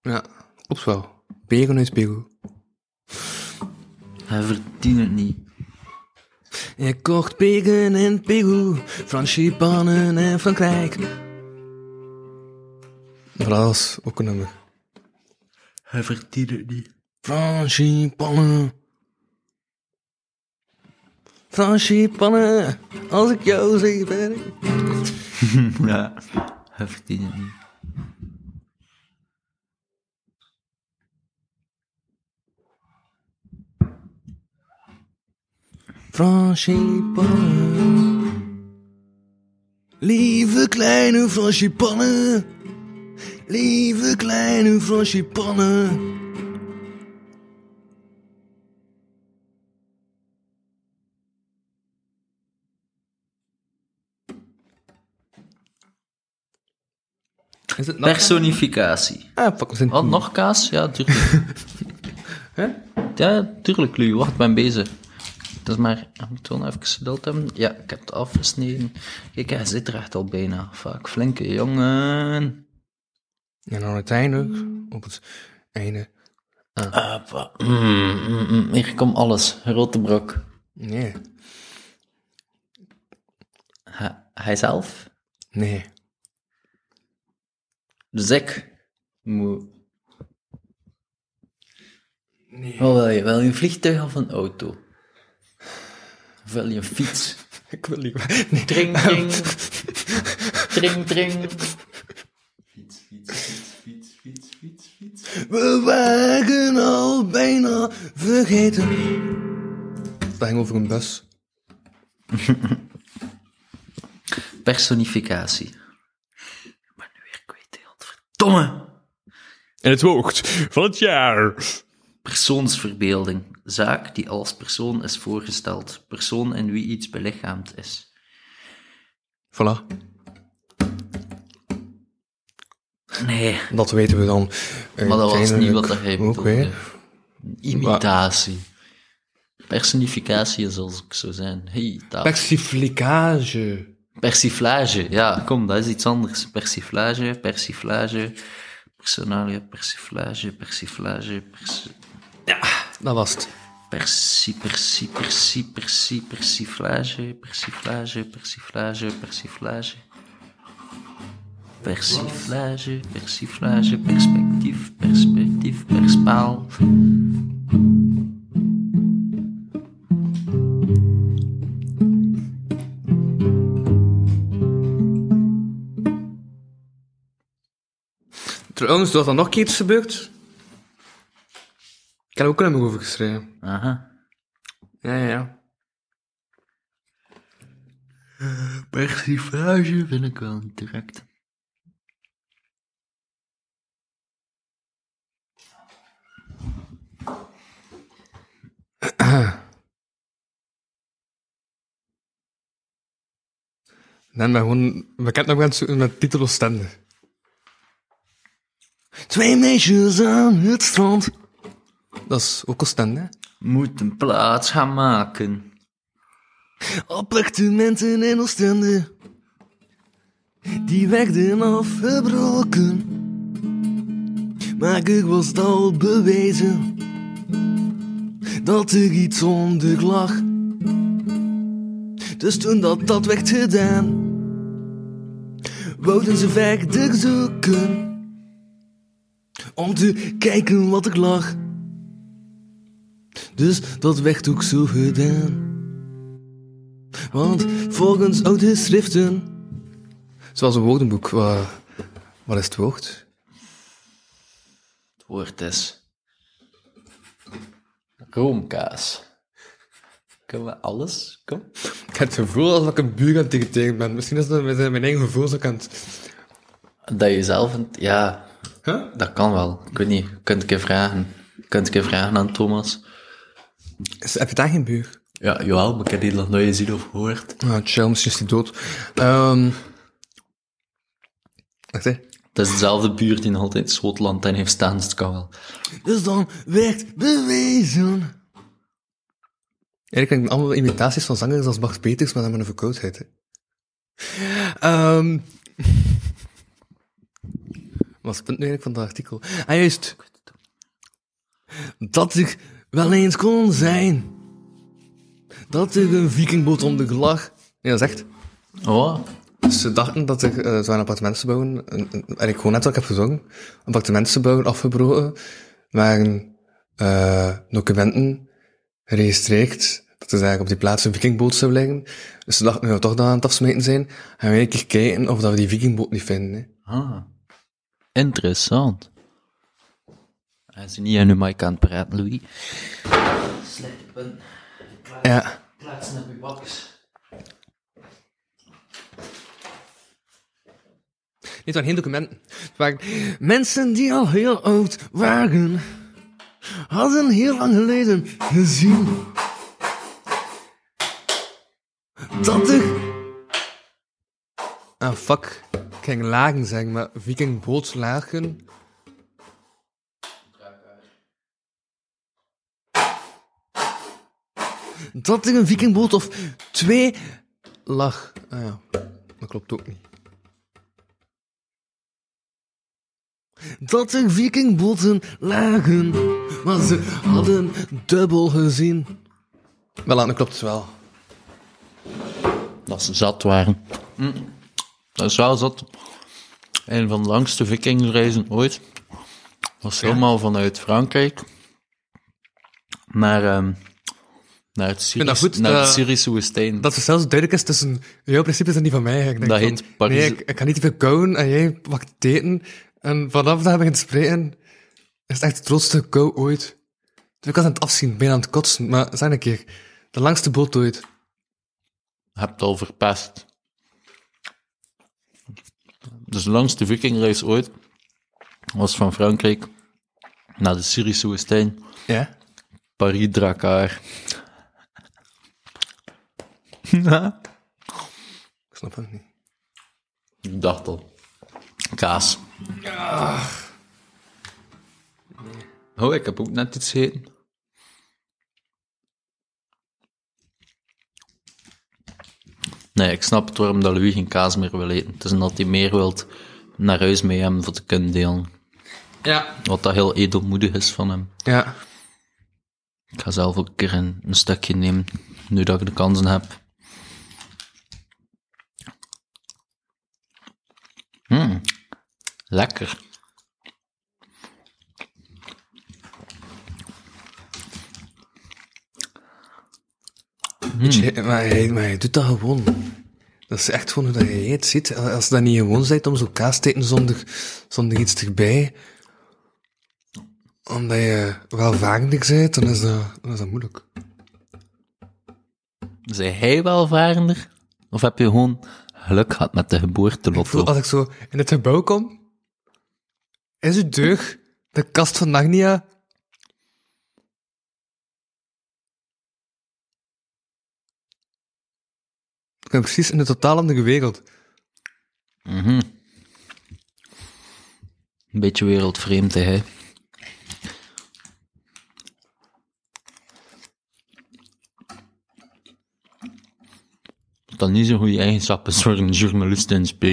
Ja, klopt wel. Pegen uit Peru. Hij verdient het niet. Ik kocht pegen in Peru, franchipannen in Frankrijk. Is ook een nummer. Hij verdient het niet. Franchipannen. Franchipannen, als ik jou zie ben ik... ja, hij verdient het niet. Franchipannen. Lieve kleine franchipannen. Lieve kleine franchipannen. Is het nog? Personificatie. Ah, fuck. Wat, nog kaas? Ja, tuurlijk. Ja, tuurlijk, Lu. Wacht, ik ben bezig. Dat is maar... Ik moet wel even geduld hebben. Ja, ik heb het afgesneden. Kijk, hij zit er echt al bijna. Fuck, flinke jongen. En dan uiteindelijk, op het einde... Ah, pa- mm, mm, mm. Hier komt alles. Rote brok. Nee, Hij, hij zelf? nee. Dus ik moet... Wat wil je? Je een vliegtuig of een auto? Of wil je een fiets? Ik wil niet... Nee. Tring, tring. tring, tring. Fiets, fiets, fiets, fiets, fiets, fiets, fiets. We waren al bijna vergeten. Dat ging over een bus. Personificatie. Ik ben nu weer kwijt, hè, godverdomme. En het woord van het jaar. Persoonsverbeelding. Zaak die als persoon is voorgesteld. Persoon in wie iets belichaamd is. Voilà, Nee, dat weten we dan. maar dat was niet wat hij Ook bedoelde. Imitatie. Personificatie zal ik zo zijn. Hey. Persiflicage. Persiflage, ja, kom, dat is iets anders. Persiflage, persiflage, personalia, persiflage, persiflage, persi... Dat was het. Persi, persi, persi, persi, persiflage, persiflage, persiflage, persiflage. Persiflage, persiflage, perspectief, perspectief, perspaal. Trouwens, was er nog iets gebeurd? Ik heb er ook een nummer over geschreven. Aha. Ja, ja, ja. Persiflage vind ik wel niet direct. Dan ben gewoon bekend nog mensen met titel Oostende. Twee meisjes aan het strand. Dat is ook Oostende, hè? Moet een plaats gaan maken. Appartementen in Oostende. Die werden afgebroken. Maar ik was het al bewezen. Dat er iets onder lag. Dus toen dat dat werd gedaan. Wouden ze verder zoeken. Om te kijken wat er lag. Dus dat werd ook zo gedaan. Want volgens oude schriften Zoals een woordenboek. Wat, wat is het woord? Het woord is... Roomkaas. Kunnen we alles? Kom. Ik heb het gevoel alsof ik een buur aan het tegen ben. Misschien is dat met mijn eigen gevoel zo kan. Dat je zelf... een- Ja, Huh? dat kan wel. Ik weet niet. Je kunt een keer vragen. Je kunt een keer vragen aan Thomas. Is- Heb je daar geen buur? Ja, jawel, maar ik heb die nog nooit gezien of gehoord. Ah, chill, misschien is die dood. Ehm Wacht, hè. Het is dezelfde buurt die nog altijd Schotland in heeft staan, dus het kan wel. Dus dan werd bewezen. Eigenlijk kan ik allemaal imitaties van zangers als Bart Peters, maar dan met een verkoudheid. Hè. Ehm Wat is het punt nu eigenlijk van het artikel? Ah, juist. Dat er wel eens kon zijn. Dat er een vikingboot om de lag. Ja, dat is echt. Oh, ze dachten dat er uh, zo'n appartementsgebouwen, een- een- en ik gewoon net wat ik heb gezongen, appartementsgebouwen afgebroken, waren eh, documenten geregistreerd dat er eigenlijk op die plaats een vikingboot zou liggen. Dus ze dachten, nu we toch dan aan het afsmeten zijn, gaan we een keer kijken of dat we die vikingboot niet vinden. Hè. ah. Interessant. Hij is niet aan uw mic aan het praten, Louis. Ja. Plaatsen op uw box. Dit waren geen documenten. Het waren mensen die al heel oud waren. Hadden heel lang geleden gezien. Dat er... Ah, fuck. Ik ging lagen zeggen, maar vikingbooslagen... Dat er een vikingboot of twee lag. Ah ja, dat klopt ook niet. dat er vikingboten lagen, maar ze hadden dubbel gezien. Wel, dat klopt wel. Dat ze zat waren. Hm. Dat is wel zat. Een van de langste vikingreizen ooit. Was helemaal vanuit Frankrijk naar, ehm, naar het, dat Syrisch, goed, naar het dat- Syrische woestijn. Dat zelfs duidelijk is tussen jouw principes en die van mij. Ik denk Dat van, heet Parijs- Nee, ik, ik ga niet te veel kouden en jij pakt het eten. En vanaf dat we gaan spreken, is het echt het grootste kou ooit. Dus ik was aan het afzien, bijna aan het kotsen. Maar zeg een keer, de langste boot ooit. Je hebt het al verpest. Dus de langste vikingreis ooit was van Frankrijk naar de Syrische woestijn. Ja? Ik snap het niet. Ik dacht al. Kaas. Oh, ik heb ook net iets gegeten. Nee, ik snap het waarom dat Louis geen kaas meer wil eten. Het is omdat hij meer wilt naar huis mee hebben voor te kunnen delen. Ja. Wat dat heel edelmoedig is van hem. Ja. Ik ga zelf ook een keer een, een stukje nemen, nu dat ik de kansen heb. Mm, lekker. Weet je, maar, hij, maar hij doet dat gewoon. Dat is echt gewoon hoe dat je het ziet. Als je dat niet gewoon bent om zo kaas te eten zonder, zonder iets erbij, omdat je welvarender bent, dan is dat, dan is dat moeilijk. Zijn hij welvarender? Of heb je gewoon geluk gehad met de Ik geboortelotto? als ik zo in het gebouw kom, is het deur de kast van Narnia. Ik ben precies in een totaal andere wereld. Mhm. Een beetje wereldvreemd, hè? Dat niet zo'n goede eigenschap is voor een journalist in SP.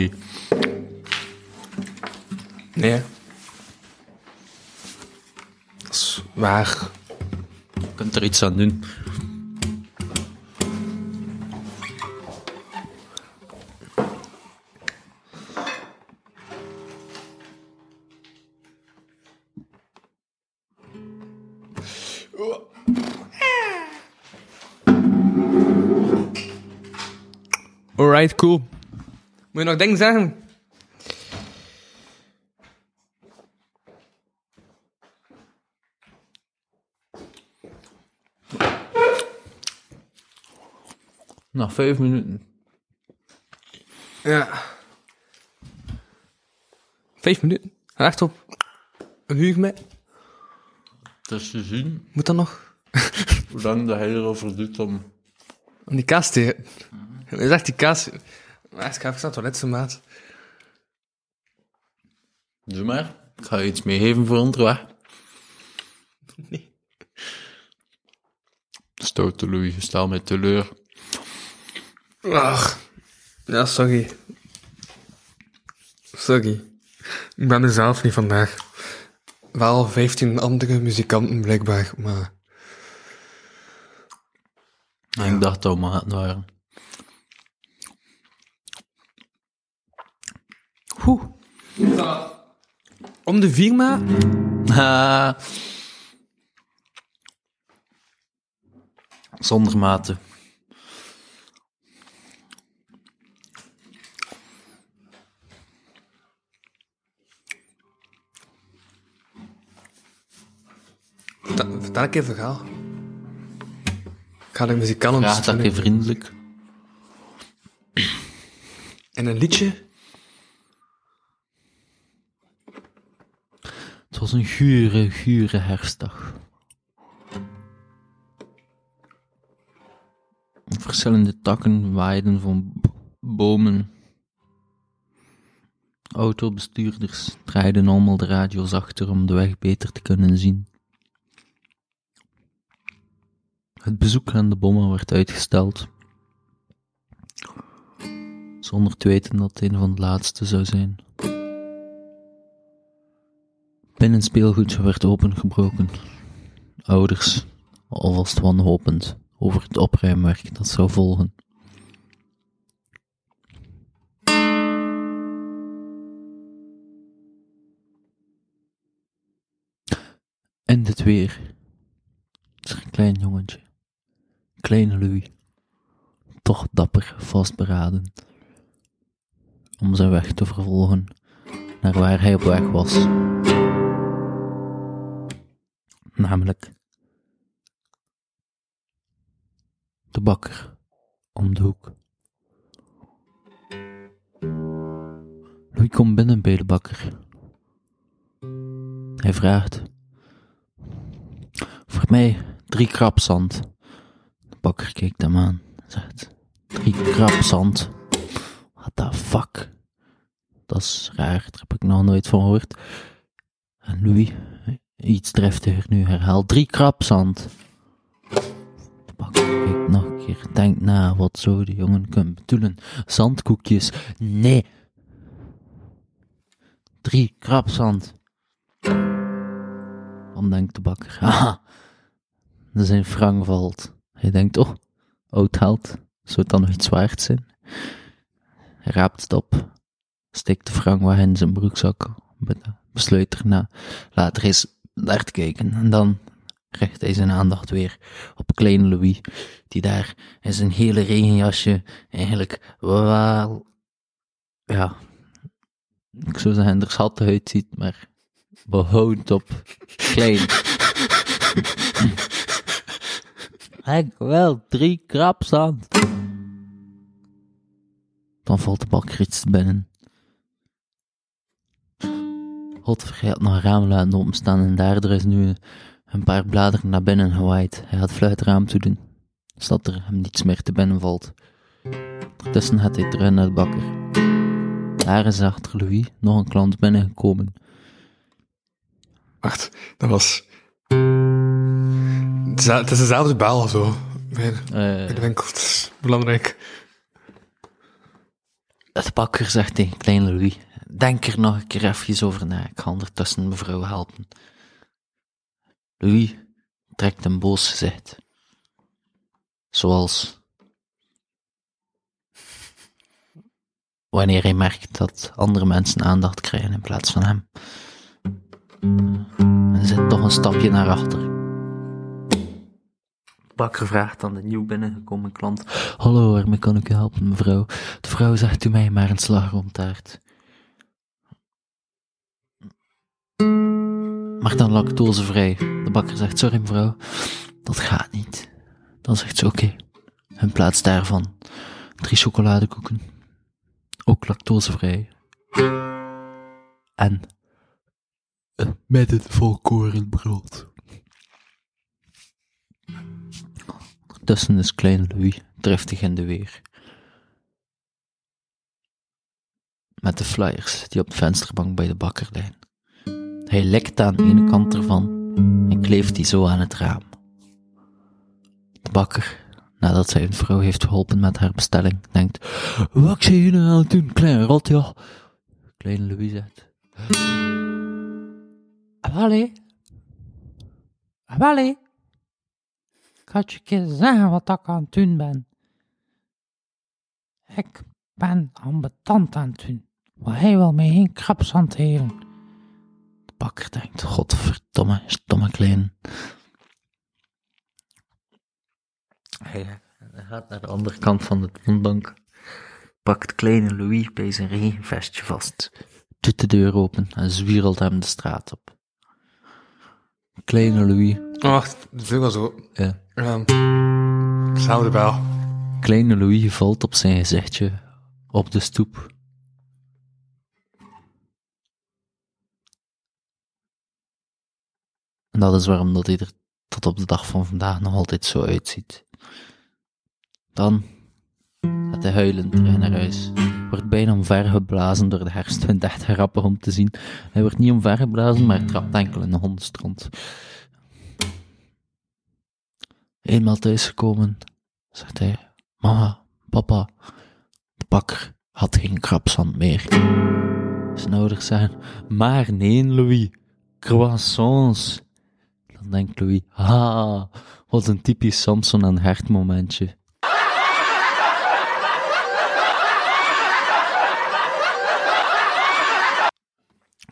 Nee. Dat is waar. Je kunt er iets aan doen. Alright, cool. Moet je nog dingen zeggen? Nog vijf minuten. Ja. Vijf minuten. Recht op. Een huur mee. Het is te zien Moet dat nog? hoe lang dat hij erover doet om... Om die kaas te is echt die kaas. Maar ik ga even naar het toilet, zo, maat. Doe maar. Ik ga je iets meegeven voor onderweg. Nee. Stoute Louis, je mij teleur. Ach. Ja, sorry. Sorry. Ik ben mezelf niet vandaag. Wel 15 andere muzikanten blijkbaar, maar... Ik dacht dat we maat waren. Oeh. Om de vier maat? Ah. Zonder mate. Vertel, vertel ik even verhaal. Ik ga de muzikanten Vraag dat je vriendelijk. En een liedje. Het was een gure, gure herfstdag. Verschillende takken waaiden van bomen. Autobestuurders draaiden allemaal de radio's achter om de weg beter te kunnen zien. Het bezoek aan de bommen werd uitgesteld. Zonder te weten dat het een van de laatste zou zijn. Binnenspeelgoed werd opengebroken. Ouders, alvast wanhopend over het opruimwerk dat zou volgen. En dit weer. Het is een klein jongetje. Kleine Louis. Toch dapper vastberaden. Om zijn weg te vervolgen naar waar hij op weg was. Namelijk de bakker om de hoek. Louis komt binnen bij de bakker. Hij vraagt: Voor mij drie krapzand. De bakker kijkt hem aan en zegt: Drie krapzand? What the fuck? Dat is raar, daar heb ik nog nooit van gehoord. En Louis, iets driftiger nu, herhaalt drie krapzand. Bakker kijkt nog een keer, denkt na, wat zou de jongen kunnen bedoelen? Zandkoekjes? Nee. Drie krapzand. Dan denkt de bakker, haha, zijn frank valt. Hij denkt, oh, oud held, zou het dan nog iets waard zijn? Hij raapt het op, steekt de frank weg in zijn broekzak, besluit erna later eens daar te kijken. En dan richt hij zijn aandacht weer op kleine Louis, die daar in zijn hele regenjasje eigenlijk wel, ja, ik zou zeggen, er schattig uitziet, maar behoud op klein. Ik wel drie krapzand. Dan valt de te binnen. Godver had nog een raam laten openstaan en daardoor is nu een paar bladeren naar binnen gewaaid. Hij had fluit het raam toe doen, zodat er hem niets meer te binnen valt. Ondertussen gaat hij terug naar de bakker. Daar is achter Louis nog een klant binnengekomen. Wacht, dat was... Het is, het dezelfde bel, zo. Bij de, bij de winkel. Het is belangrijk. de bakker zegt tegen kleine Louis, denk er nog een keer even over na, ik ga ondertussen mevrouw helpen. Louis trekt een boos gezicht. Zoals wanneer hij merkt dat andere mensen aandacht krijgen in plaats van hem. En zet toch een stapje naar achter. bakker vraagt aan de nieuw binnengekomen klant. Hallo, waarmee kan ik u helpen, mevrouw? De vrouw zegt u mij maar een slagroomtaart. Maar dan lactosevrij. De bakker zegt, sorry mevrouw, dat gaat niet. Dan zegt ze, oké. In plaats daarvan drie chocoladekoeken. Ook lactosevrij. En een met het volkoren brood. Tussen is kleine Louis driftig in de weer. Met de flyers die op de vensterbank bij de bakker liggen. Hij likt aan de ene kant ervan en kleeft die zo aan het raam. De bakker, nadat zijn vrouw heeft geholpen met haar bestelling, denkt: Wat zie je nou aan het doen, kleine rot, ja? Kleine Louis zegt: Allee. Allee. Ik had je keer zeggen wat ik aan het doen ben. Ik ben ambetant aan het doen. Maar hij wil mij geen kraps hanteren. De bakker denkt, godverdomme, stomme klein. Hij gaat naar de andere kant van de toonbank, pakt kleine Louis bij zijn regenvestje vast, doet de deur open en zwierelt hem de straat op. Kleine Louis, Wacht, is ook wel zo. ja. Um, hetzelfde bel. Kleine Louis valt op zijn gezichtje op de stoep. En dat is waarom dat hij er tot op de dag van vandaag nog altijd zo uitziet. Dan gaat hij huilend terug naar huis. Wordt bijna omvergeblazen door de herfstwind, echt grappig om te zien. Hij wordt niet omvergeblazen, maar trapt enkel in de hondenstront. Eenmaal thuisgekomen, zegt hij, mama, papa, de bakker had geen krabsand meer. Zijn ouders zeggen, maar nee, Louis, croissants. Dan denkt Louis, ha, wat een typisch Samson en Hert momentje.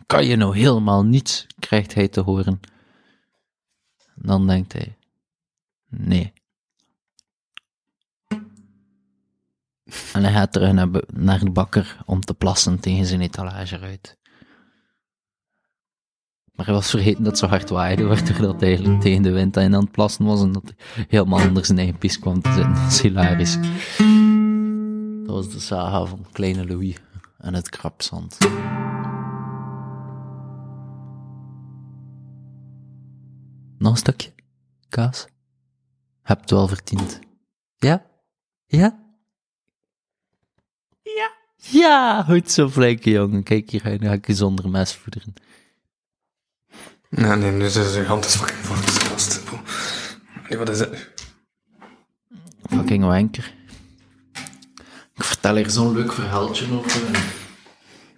Kan je nou helemaal niets, krijgt hij te horen. Dan denkt hij, nee. En hij gaat terug naar, naar de bakker om te plassen tegen zijn etalage uit. Maar hij was vergeten dat het zo hard waaide, waardoor dat eigenlijk tegen de wind aan het plassen was en dat hij helemaal onder zijn eigen pies kwam te zitten. Dat is hilarisch. Dat was de saga van Kleine Louis en het krapzand. Nog een stukje? Kaas? Heb het wel verdiend. Ja? Ja? Ja. Ja, goed zo, flinke jongen. Kijk hier, nu ga ik je zonder mes voederen. Nee, nee, nu is zijn hand is fucking vast. Nee, wat is het? Fucking wanker. Ik vertel hier zo'n leuk verhaaltje over.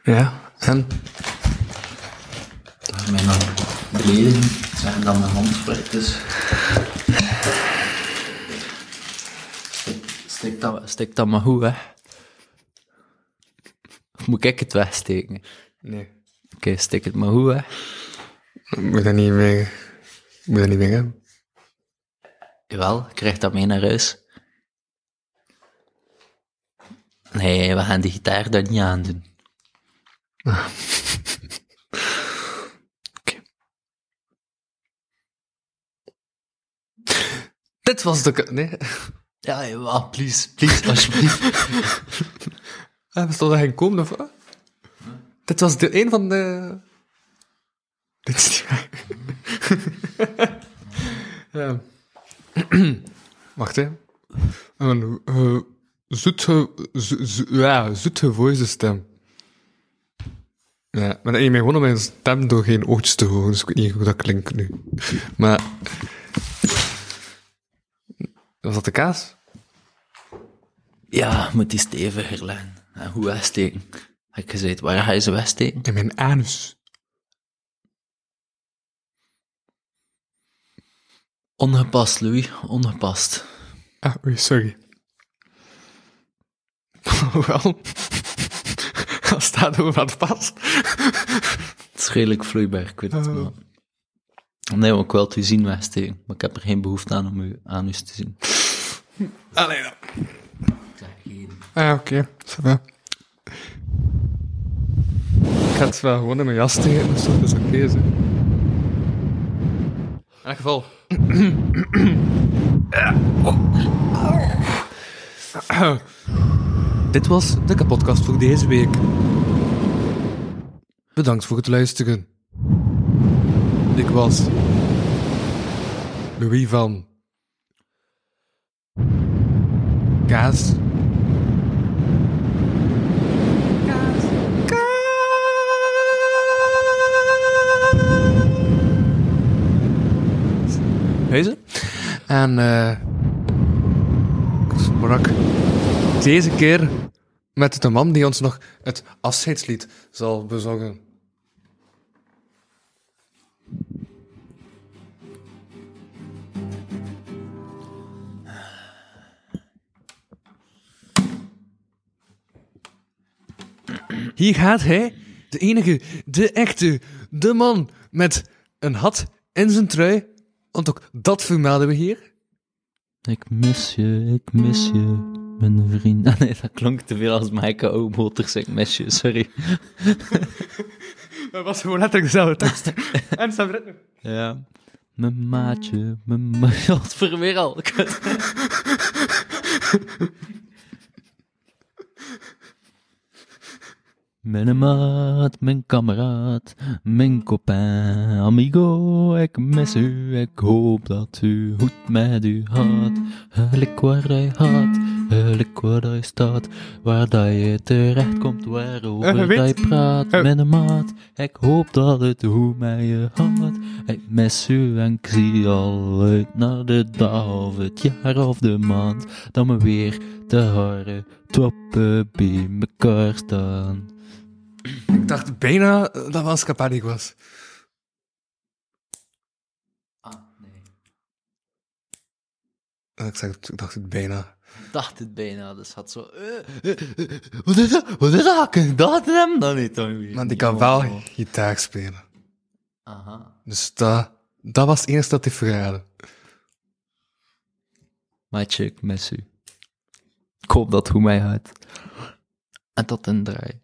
Ja, en? Daar mij nog beleden. Zeggen dat mijn hand vlekt is. Stik, stik, dat, stik dat maar goed, hè. Of moet ik het wegsteken? Nee. Oké, stik het maar goed, hè. Moet dat niet meer... Moet dat niet meer hebben? Jawel, ik krijg dat mee naar huis. Nee, we gaan die gitaar daar niet aan doen. Oké. Dit was de... Nee. Ja, jawel, please, please, alsjeblieft. Ah, we stonden geen komen, of wat? Dit was de een van de... Dit is niet waar. ja. Wacht, hè. Een uh, zoete... zo- zo- ja, zoetgevoelige stem. Ja, maar dat je mij gewoon op mijn stem door geen oortjes te horen, dus ik weet niet hoe dat klinkt nu. Maar... Was dat de kaas? Ja, moet die steviger leggen. En hoe wegsteken? Heb ik gezegd, waar ga je ze wegsteken? In mijn anus. Ongepast, Louis, ongepast. Ah, oei, sorry. Wel. Als staat over wat past. Het is redelijk vloeibaar, ik weet het maar. Nee, maar ik wil het u zien wegsteken. Maar ik heb er geen behoefte aan om u aan u te zien. Allee, dan. Ah, oké. va. Ik ga het wel gewoon in mijn jas steken, dus dat is oké, zo. In elk geval. Dit was de kapotkast voor deze week. Bedankt voor het luisteren. Ik was Louis van Kaas. En eh ik sprak deze keer met de man die ons nog het afscheidslied zal bezongen. Hier gaat hij, de enige, de echte, de man met een hat in zijn trui. Want ook dat vermelden we hier. Ik mis je, ik mis je, mijn vriend. Ah, nee, dat klonk te veel als Maaike Oudboters. Ik mis je, sorry. Dat was gewoon letterlijk dezelfde tekst. en zijn ritme. Ja. Mijn maatje, mijn maatje. Wat voor weer al. Mijn maat, mijn kameraad, mijn copain, amigo, ik mis u, ik hoop dat u goed met u gaat. Heerlijk waar hij gaat, heerlijk waar hij staat, waar dat je terecht komt, waarover Eh, weet- hij praat. eh. Mijn maat, ik hoop dat het goed met je gaat. Ik mis u en ik zie al uit naar de dag of het jaar of de maand, dat me weer de haren toppen bij mekaar staan. Ik dacht bijna dat Wans Capari was. Ah, nee. Eh, Ik, zeg, ik dacht het bijna. Ik dacht het bijna, dus had zo... eh, eh, eh, Wat is dat? Wat is dat? Ik dacht hem dan niet. dan weer. Maar die kan wel gitaar spelen. Aha. Dus dat, dat was het enige dat hij verraden. Maatje, ik mis u. Ik hoop dat hoe mij gaat. En tot een draai.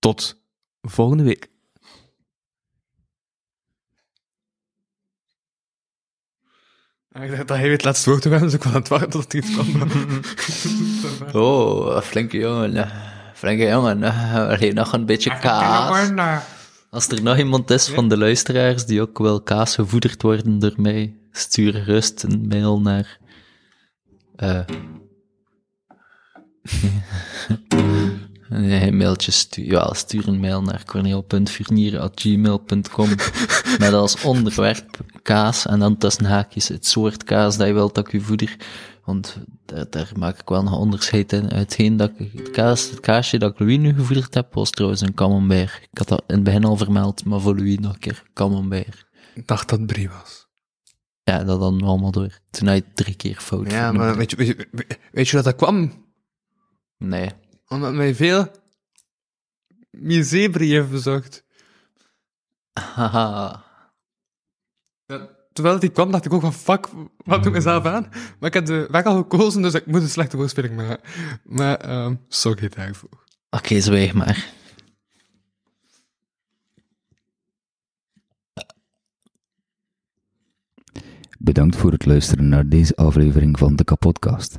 Tot volgende week. Ah, Ik dacht dat hij weer het laatste woord te hebben, dus ik was aan het wachten tot hij iets kwam. Oh, flinke jongen. Flinke jongen. Alleen nog een beetje kaas. Als er nog iemand is van de luisteraars die ook wil kaas gevoederd worden door mij, stuur gerust een mail naar... eh nee, een mailtje stuur, ja, stuur een mail naar corneel.furnieren.gmail.com met als onderwerp kaas en dan tussen haakjes het soort kaas dat je wilt dat ik u voeder. Want daar, daar maak ik wel nog onderscheid in. Hetgeen dat ik, het, kaas, het kaasje dat ik Louis nu gevoederd heb, was trouwens een camembert. Ik had dat in het begin al vermeld, maar voor Louis nog een keer camembert. Ik dacht dat het Brie was. Ja, dat dan allemaal door. Toen had je drie keer fout. Ja, maar weet je, weet, je, weet je dat dat kwam? Nee. Omdat mij veel musée heeft bezocht. Haha. Ja, terwijl die kwam, dacht ik ook van, fuck, wat doe ik mezelf aan? Maar ik heb de weg al gekozen, dus ik moet een slechte woordspeling maken. Maar, ehm sorry daarvoor. Oké, zwijg maar. Bedankt voor het luisteren naar deze aflevering van de Kapodcast.